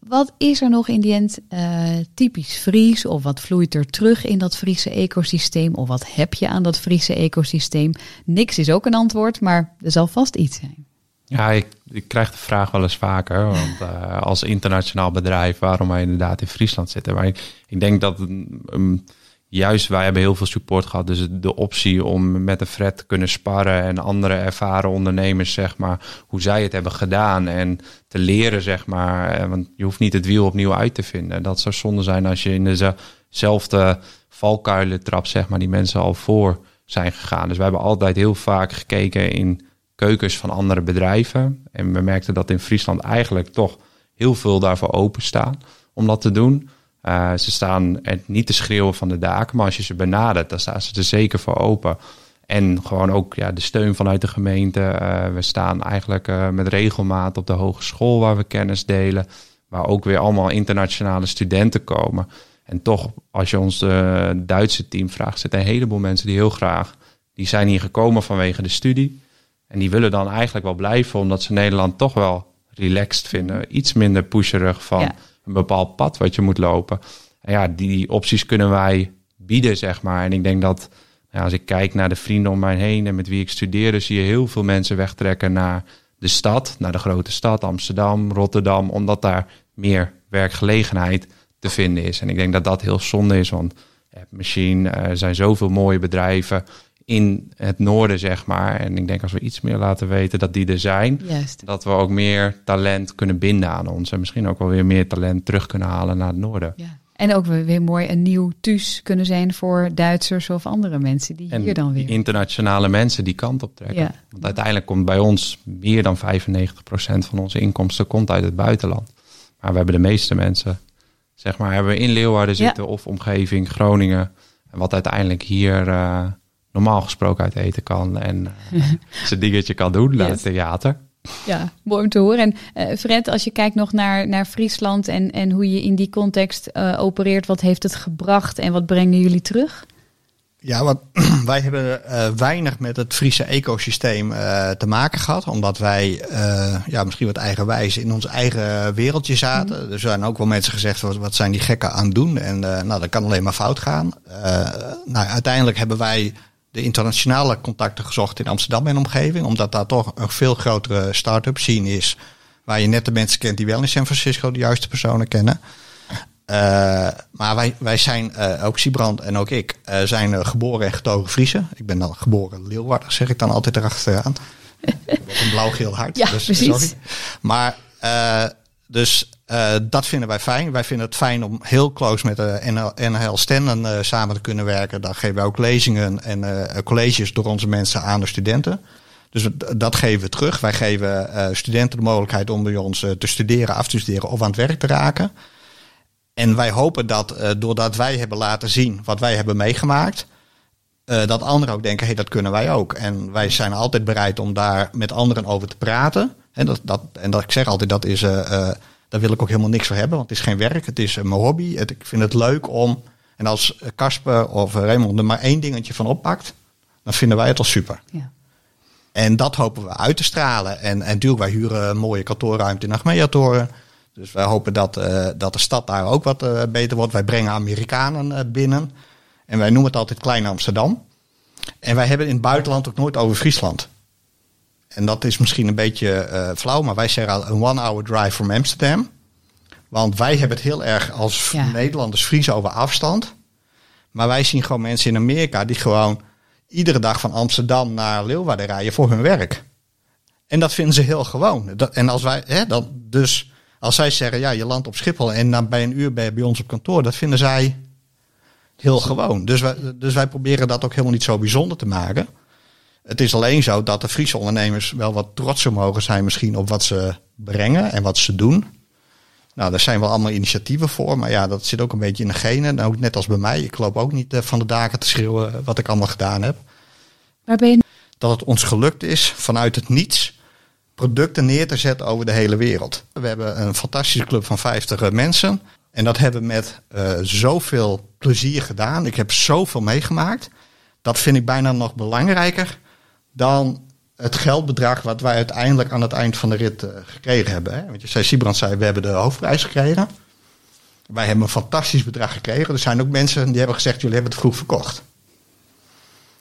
Wat is er nog in die end eh, typisch Fries? Of wat vloeit er terug in dat Friese ecosysteem? Of wat heb je aan dat Friese ecosysteem? Niks is ook een antwoord, maar er zal vast iets zijn. Ja, ik, ik krijg de vraag wel eens vaker. Want eh, als internationaal bedrijf, waarom wij inderdaad in Friesland zitten. Maar ik, denk dat um, juist wij hebben heel veel support gehad. Dus de optie om met een Fred te kunnen sparren en andere ervaren ondernemers, zeg maar, hoe zij het hebben gedaan. En te leren, zeg maar. Eh, Want je hoeft niet het wiel opnieuw uit te vinden. Dat zou zonde zijn als je in dezelfde valkuilen trapt, zeg maar, die mensen al voor zijn gegaan. Dus wij hebben altijd heel vaak gekeken in keukens van andere bedrijven. En we merkten dat in Friesland eigenlijk toch heel veel daarvoor openstaan om dat te doen. Uh, ze staan niet te schreeuwen van de daken, maar als je ze benadert, dan staan ze er zeker voor open. En gewoon ook ja, de steun vanuit de gemeente. Uh, we staan eigenlijk uh, met regelmaat op de hogeschool waar we kennis delen. Waar ook weer allemaal internationale studenten komen. En toch, als je ons Duitse team vraagt, zitten een heleboel mensen die heel graag... Die zijn hier gekomen vanwege de studie. En die willen dan eigenlijk wel blijven, omdat ze Nederland toch wel relaxed vinden. Iets minder pusherig van. Een bepaald pad wat je moet lopen. En ja, die opties kunnen wij bieden, zeg maar. En ik denk dat als ik kijk naar de vrienden om mij heen en met wie ik studeerde, zie je heel veel mensen wegtrekken naar de stad, naar de grote stad, Amsterdam, Rotterdam, omdat daar meer werkgelegenheid te vinden is. En ik denk dat dat heel zonde is, want Machine, eh, er zijn zoveel mooie bedrijven in het noorden, zeg maar. En ik denk als we iets meer laten weten dat die er zijn, Juist. dat we ook meer talent kunnen binden aan ons. En misschien ook wel weer meer talent terug kunnen halen naar het noorden. Ja. En ook weer mooi een nieuw thuis kunnen zijn voor Duitsers of andere mensen die En hier dan weer. internationale mensen die kant op trekken. Ja. Want uiteindelijk komt bij ons meer dan 95% van onze inkomsten komt uit het buitenland. Maar we hebben de meeste mensen, zeg maar, hebben we in Leeuwarden Ja. zitten of omgeving, Groningen. En wat uiteindelijk hier eh, normaal gesproken uit eten kan en eh, zijn dingetje kan doen naar Yes. het theater. Ja, mooi om te horen. En eh, Fred, als je kijkt nog naar, naar Friesland en, en hoe je in die context eh, opereert, wat heeft het gebracht en wat brengen jullie terug? Ja, want wij hebben eh, weinig met het Friese ecosysteem eh, te maken gehad. Omdat wij eh, ja, misschien wat eigenwijs in ons eigen wereldje zaten. Er zijn ook wel mensen gezegd, wat, wat zijn die gekken aan het doen? En eh, nou, dat kan alleen maar fout gaan. Eh, nou, uiteindelijk hebben wij de internationale contacten gezocht in Amsterdam en omgeving. Omdat daar toch een veel grotere start-up scene is. Waar je net de mensen kent die wel in San Francisco de juiste personen kennen. Eh, maar wij, wij zijn, eh, ook Siebrand en ook ik, eh, zijn geboren en getogen Friese. Ik ben dan geboren Leeuwarden, zeg ik dan altijd erachteraan. Ik heb ook een blauw-geel hart. Ja, dus, precies. sorry. Maar dus eh, dat vinden wij fijn. Wij vinden het fijn om heel close met de NL, NHL Stenden eh, samen te kunnen werken. Daar geven wij ook lezingen en eh, colleges door onze mensen aan de studenten. Dus dat geven we terug. Wij geven eh, studenten de mogelijkheid om bij ons eh, te studeren, af te studeren of aan het werk te raken. En wij hopen dat eh, doordat wij hebben laten zien wat wij hebben meegemaakt, eh, dat anderen ook denken, hé, hey, dat kunnen wij ook. En wij zijn altijd bereid om daar met anderen over te praten. En dat, dat, en dat ik zeg altijd, dat is, eh, eh, daar wil ik ook helemaal niks voor hebben, want het is geen werk, het is eh, mijn hobby. Het, ik vind het leuk om, en als eh, Casper of Raymond er maar één dingetje van oppakt, dan vinden wij het al super. Ja. En dat hopen we uit te stralen. En, en natuurlijk, wij huren een mooie kantoorruimte in Achmea-toren. Dus wij hopen dat, eh, dat de stad daar ook wat eh, beter wordt. Wij brengen Amerikanen eh, binnen. En wij noemen het altijd Klein Amsterdam. En wij hebben in het buitenland ook nooit over Friesland. En dat is misschien een beetje eh, flauw, maar wij zeggen al een one-hour drive from Amsterdam. Want wij hebben het heel erg als Ja. Nederlanders Fries over afstand. Maar wij zien gewoon mensen in Amerika die gewoon iedere dag van Amsterdam naar Leeuwarden rijden voor hun werk. En dat vinden ze heel gewoon. Dat, en als wij, hè, dan, dus als zij zeggen, ja, je landt op Schiphol en dan bij een uur ben je bij ons op kantoor, dat vinden zij heel gewoon. Dus wij, dus wij proberen dat ook helemaal niet zo bijzonder te maken. Het is alleen zo dat de Friese ondernemers wel wat trotser mogen zijn misschien op wat ze brengen en wat ze doen. Nou, daar zijn wel allemaal initiatieven voor, maar ja, dat zit ook een beetje in de genen. Nou, net als bij mij, ik loop ook niet eh, van de daken te schreeuwen wat ik allemaal gedaan heb. Waar ben je? Dat het ons gelukt is vanuit het niets producten neer te zetten over de hele wereld. We hebben een fantastische club van 50 mensen. En dat hebben we met eh, zoveel plezier gedaan. Ik heb zoveel meegemaakt. Dat vind ik bijna nog belangrijker dan het geldbedrag wat wij uiteindelijk aan het eind van de rit eh, gekregen hebben. Hè. Want je zei, Siebrand zei, we hebben de hoofdprijs gekregen. Wij hebben een fantastisch bedrag gekregen. Er zijn ook mensen die hebben gezegd, jullie hebben het vroeg verkocht.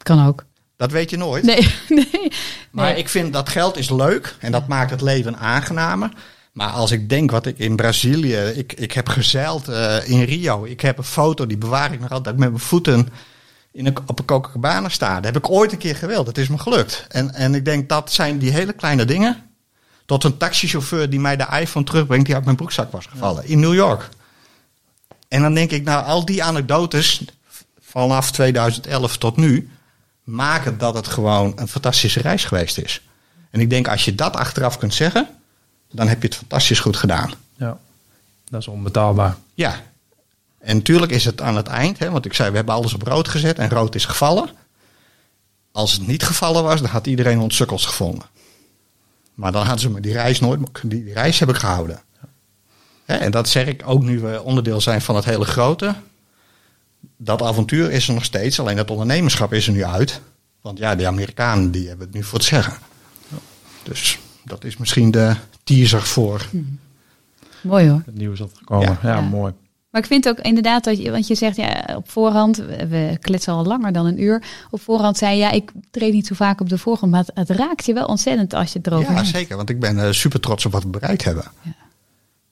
Kan ook. Dat weet je nooit. Nee, nee. Maar Nee. ik vind dat geld is leuk en dat maakt het leven aangenamer. Maar als ik denk wat ik in Brazilië, ik, ik heb gezeild eh, in Rio. Ik heb een foto, die bewaar ik nog altijd, dat ik met mijn voeten in een, op een sta. Dat heb ik ooit een keer gewild. Dat is me gelukt. En, en ik denk dat zijn die hele kleine dingen. Tot een taxichauffeur die mij de iPhone terugbrengt die uit mijn broekzak was gevallen. In New York. En dan denk ik, nou al die anekdotes vanaf 2011 tot nu maken dat het gewoon een fantastische reis geweest is. En ik denk als je dat achteraf kunt zeggen, dan heb je het fantastisch goed gedaan. Ja, dat is onbetaalbaar. Ja. En natuurlijk is het aan het eind, hè, want ik zei we hebben alles op rood gezet en rood is gevallen. Als het niet gevallen was, dan had iedereen ons sukkels gevonden. Maar dan hadden ze me die reis nooit, die, die reis heb ik gehouden. Hè, en dat zeg ik ook nu we onderdeel zijn van het hele grote. Dat avontuur is er nog steeds, alleen dat ondernemerschap is er nu uit. Want ja, die Amerikanen die hebben het nu voor het zeggen. Dus dat is misschien de teaser voor. Mooi hoor. Het nieuws dat gekomen. Ja, Ja. mooi. Maar ik vind ook inderdaad dat je, want je zegt ja, op voorhand, we- kletsen al langer dan een uur. Op voorhand zei je, ja, ik treed niet zo vaak op de voorgrond, maar het, het raakt je wel ontzettend als je het erover Ja, hebt. zeker. Want ik ben eh, super trots op wat we bereikt hebben.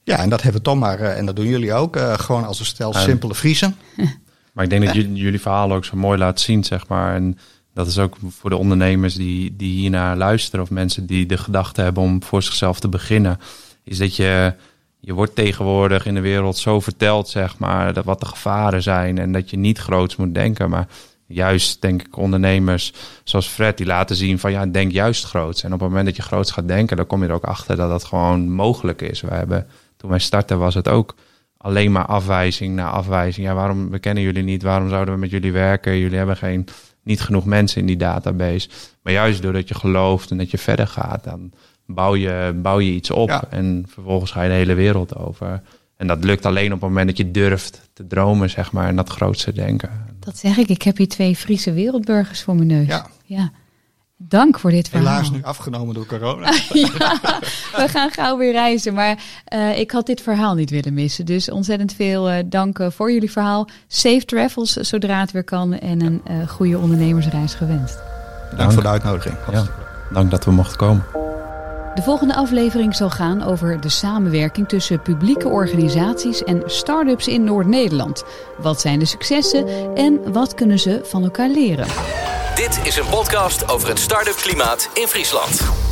Ja, en dat hebben we toch maar, eh, en dat doen jullie ook, eh, gewoon als een stel simpele Friesen. Maar ik denk dat jullie, jullie verhalen ook zo mooi laten zien, zeg maar. En dat is ook voor de ondernemers die, die hiernaar luisteren... of mensen die de gedachte hebben om voor zichzelf te beginnen... is dat je, je wordt tegenwoordig in de wereld zo verteld, zeg maar... Dat wat de gevaren zijn en dat je niet groots moet denken. Maar juist, denk ik, ondernemers zoals Fred... die laten zien van, ja, denk juist groots. En op het moment dat je groots gaat denken... dan kom je er ook achter dat dat gewoon mogelijk is. We hebben, toen wij startten was het ook alleen maar afwijzing na afwijzing. Ja, waarom we kennen jullie niet? Waarom zouden we met jullie werken? Jullie hebben geen, niet genoeg mensen in die database. Maar juist doordat je gelooft en dat je verder gaat, dan bouw je, bouw je iets op. Ja. En vervolgens ga je de hele wereld over. En dat lukt alleen op het moment dat je durft te dromen, zeg maar, en dat grootste denken. Dat zeg ik, ik heb hier twee Friese wereldburgers voor mijn neus. Ja. ja. Dank voor dit verhaal. Helaas nu afgenomen door corona. ja, we gaan gauw weer reizen. Maar eh, ik had dit verhaal niet willen missen. Dus ontzettend veel eh, dank eh, voor jullie verhaal. Safe travels zodra het weer kan. En een eh, goede ondernemersreis gewenst. Dank voor de uitnodiging. Ja, dank dat we mochten komen. De volgende aflevering zal gaan over de samenwerking tussen publieke organisaties en start-ups in Noord-Nederland. Wat zijn de successen en wat kunnen ze van elkaar leren? Dit is een podcast over het start-up klimaat in Friesland.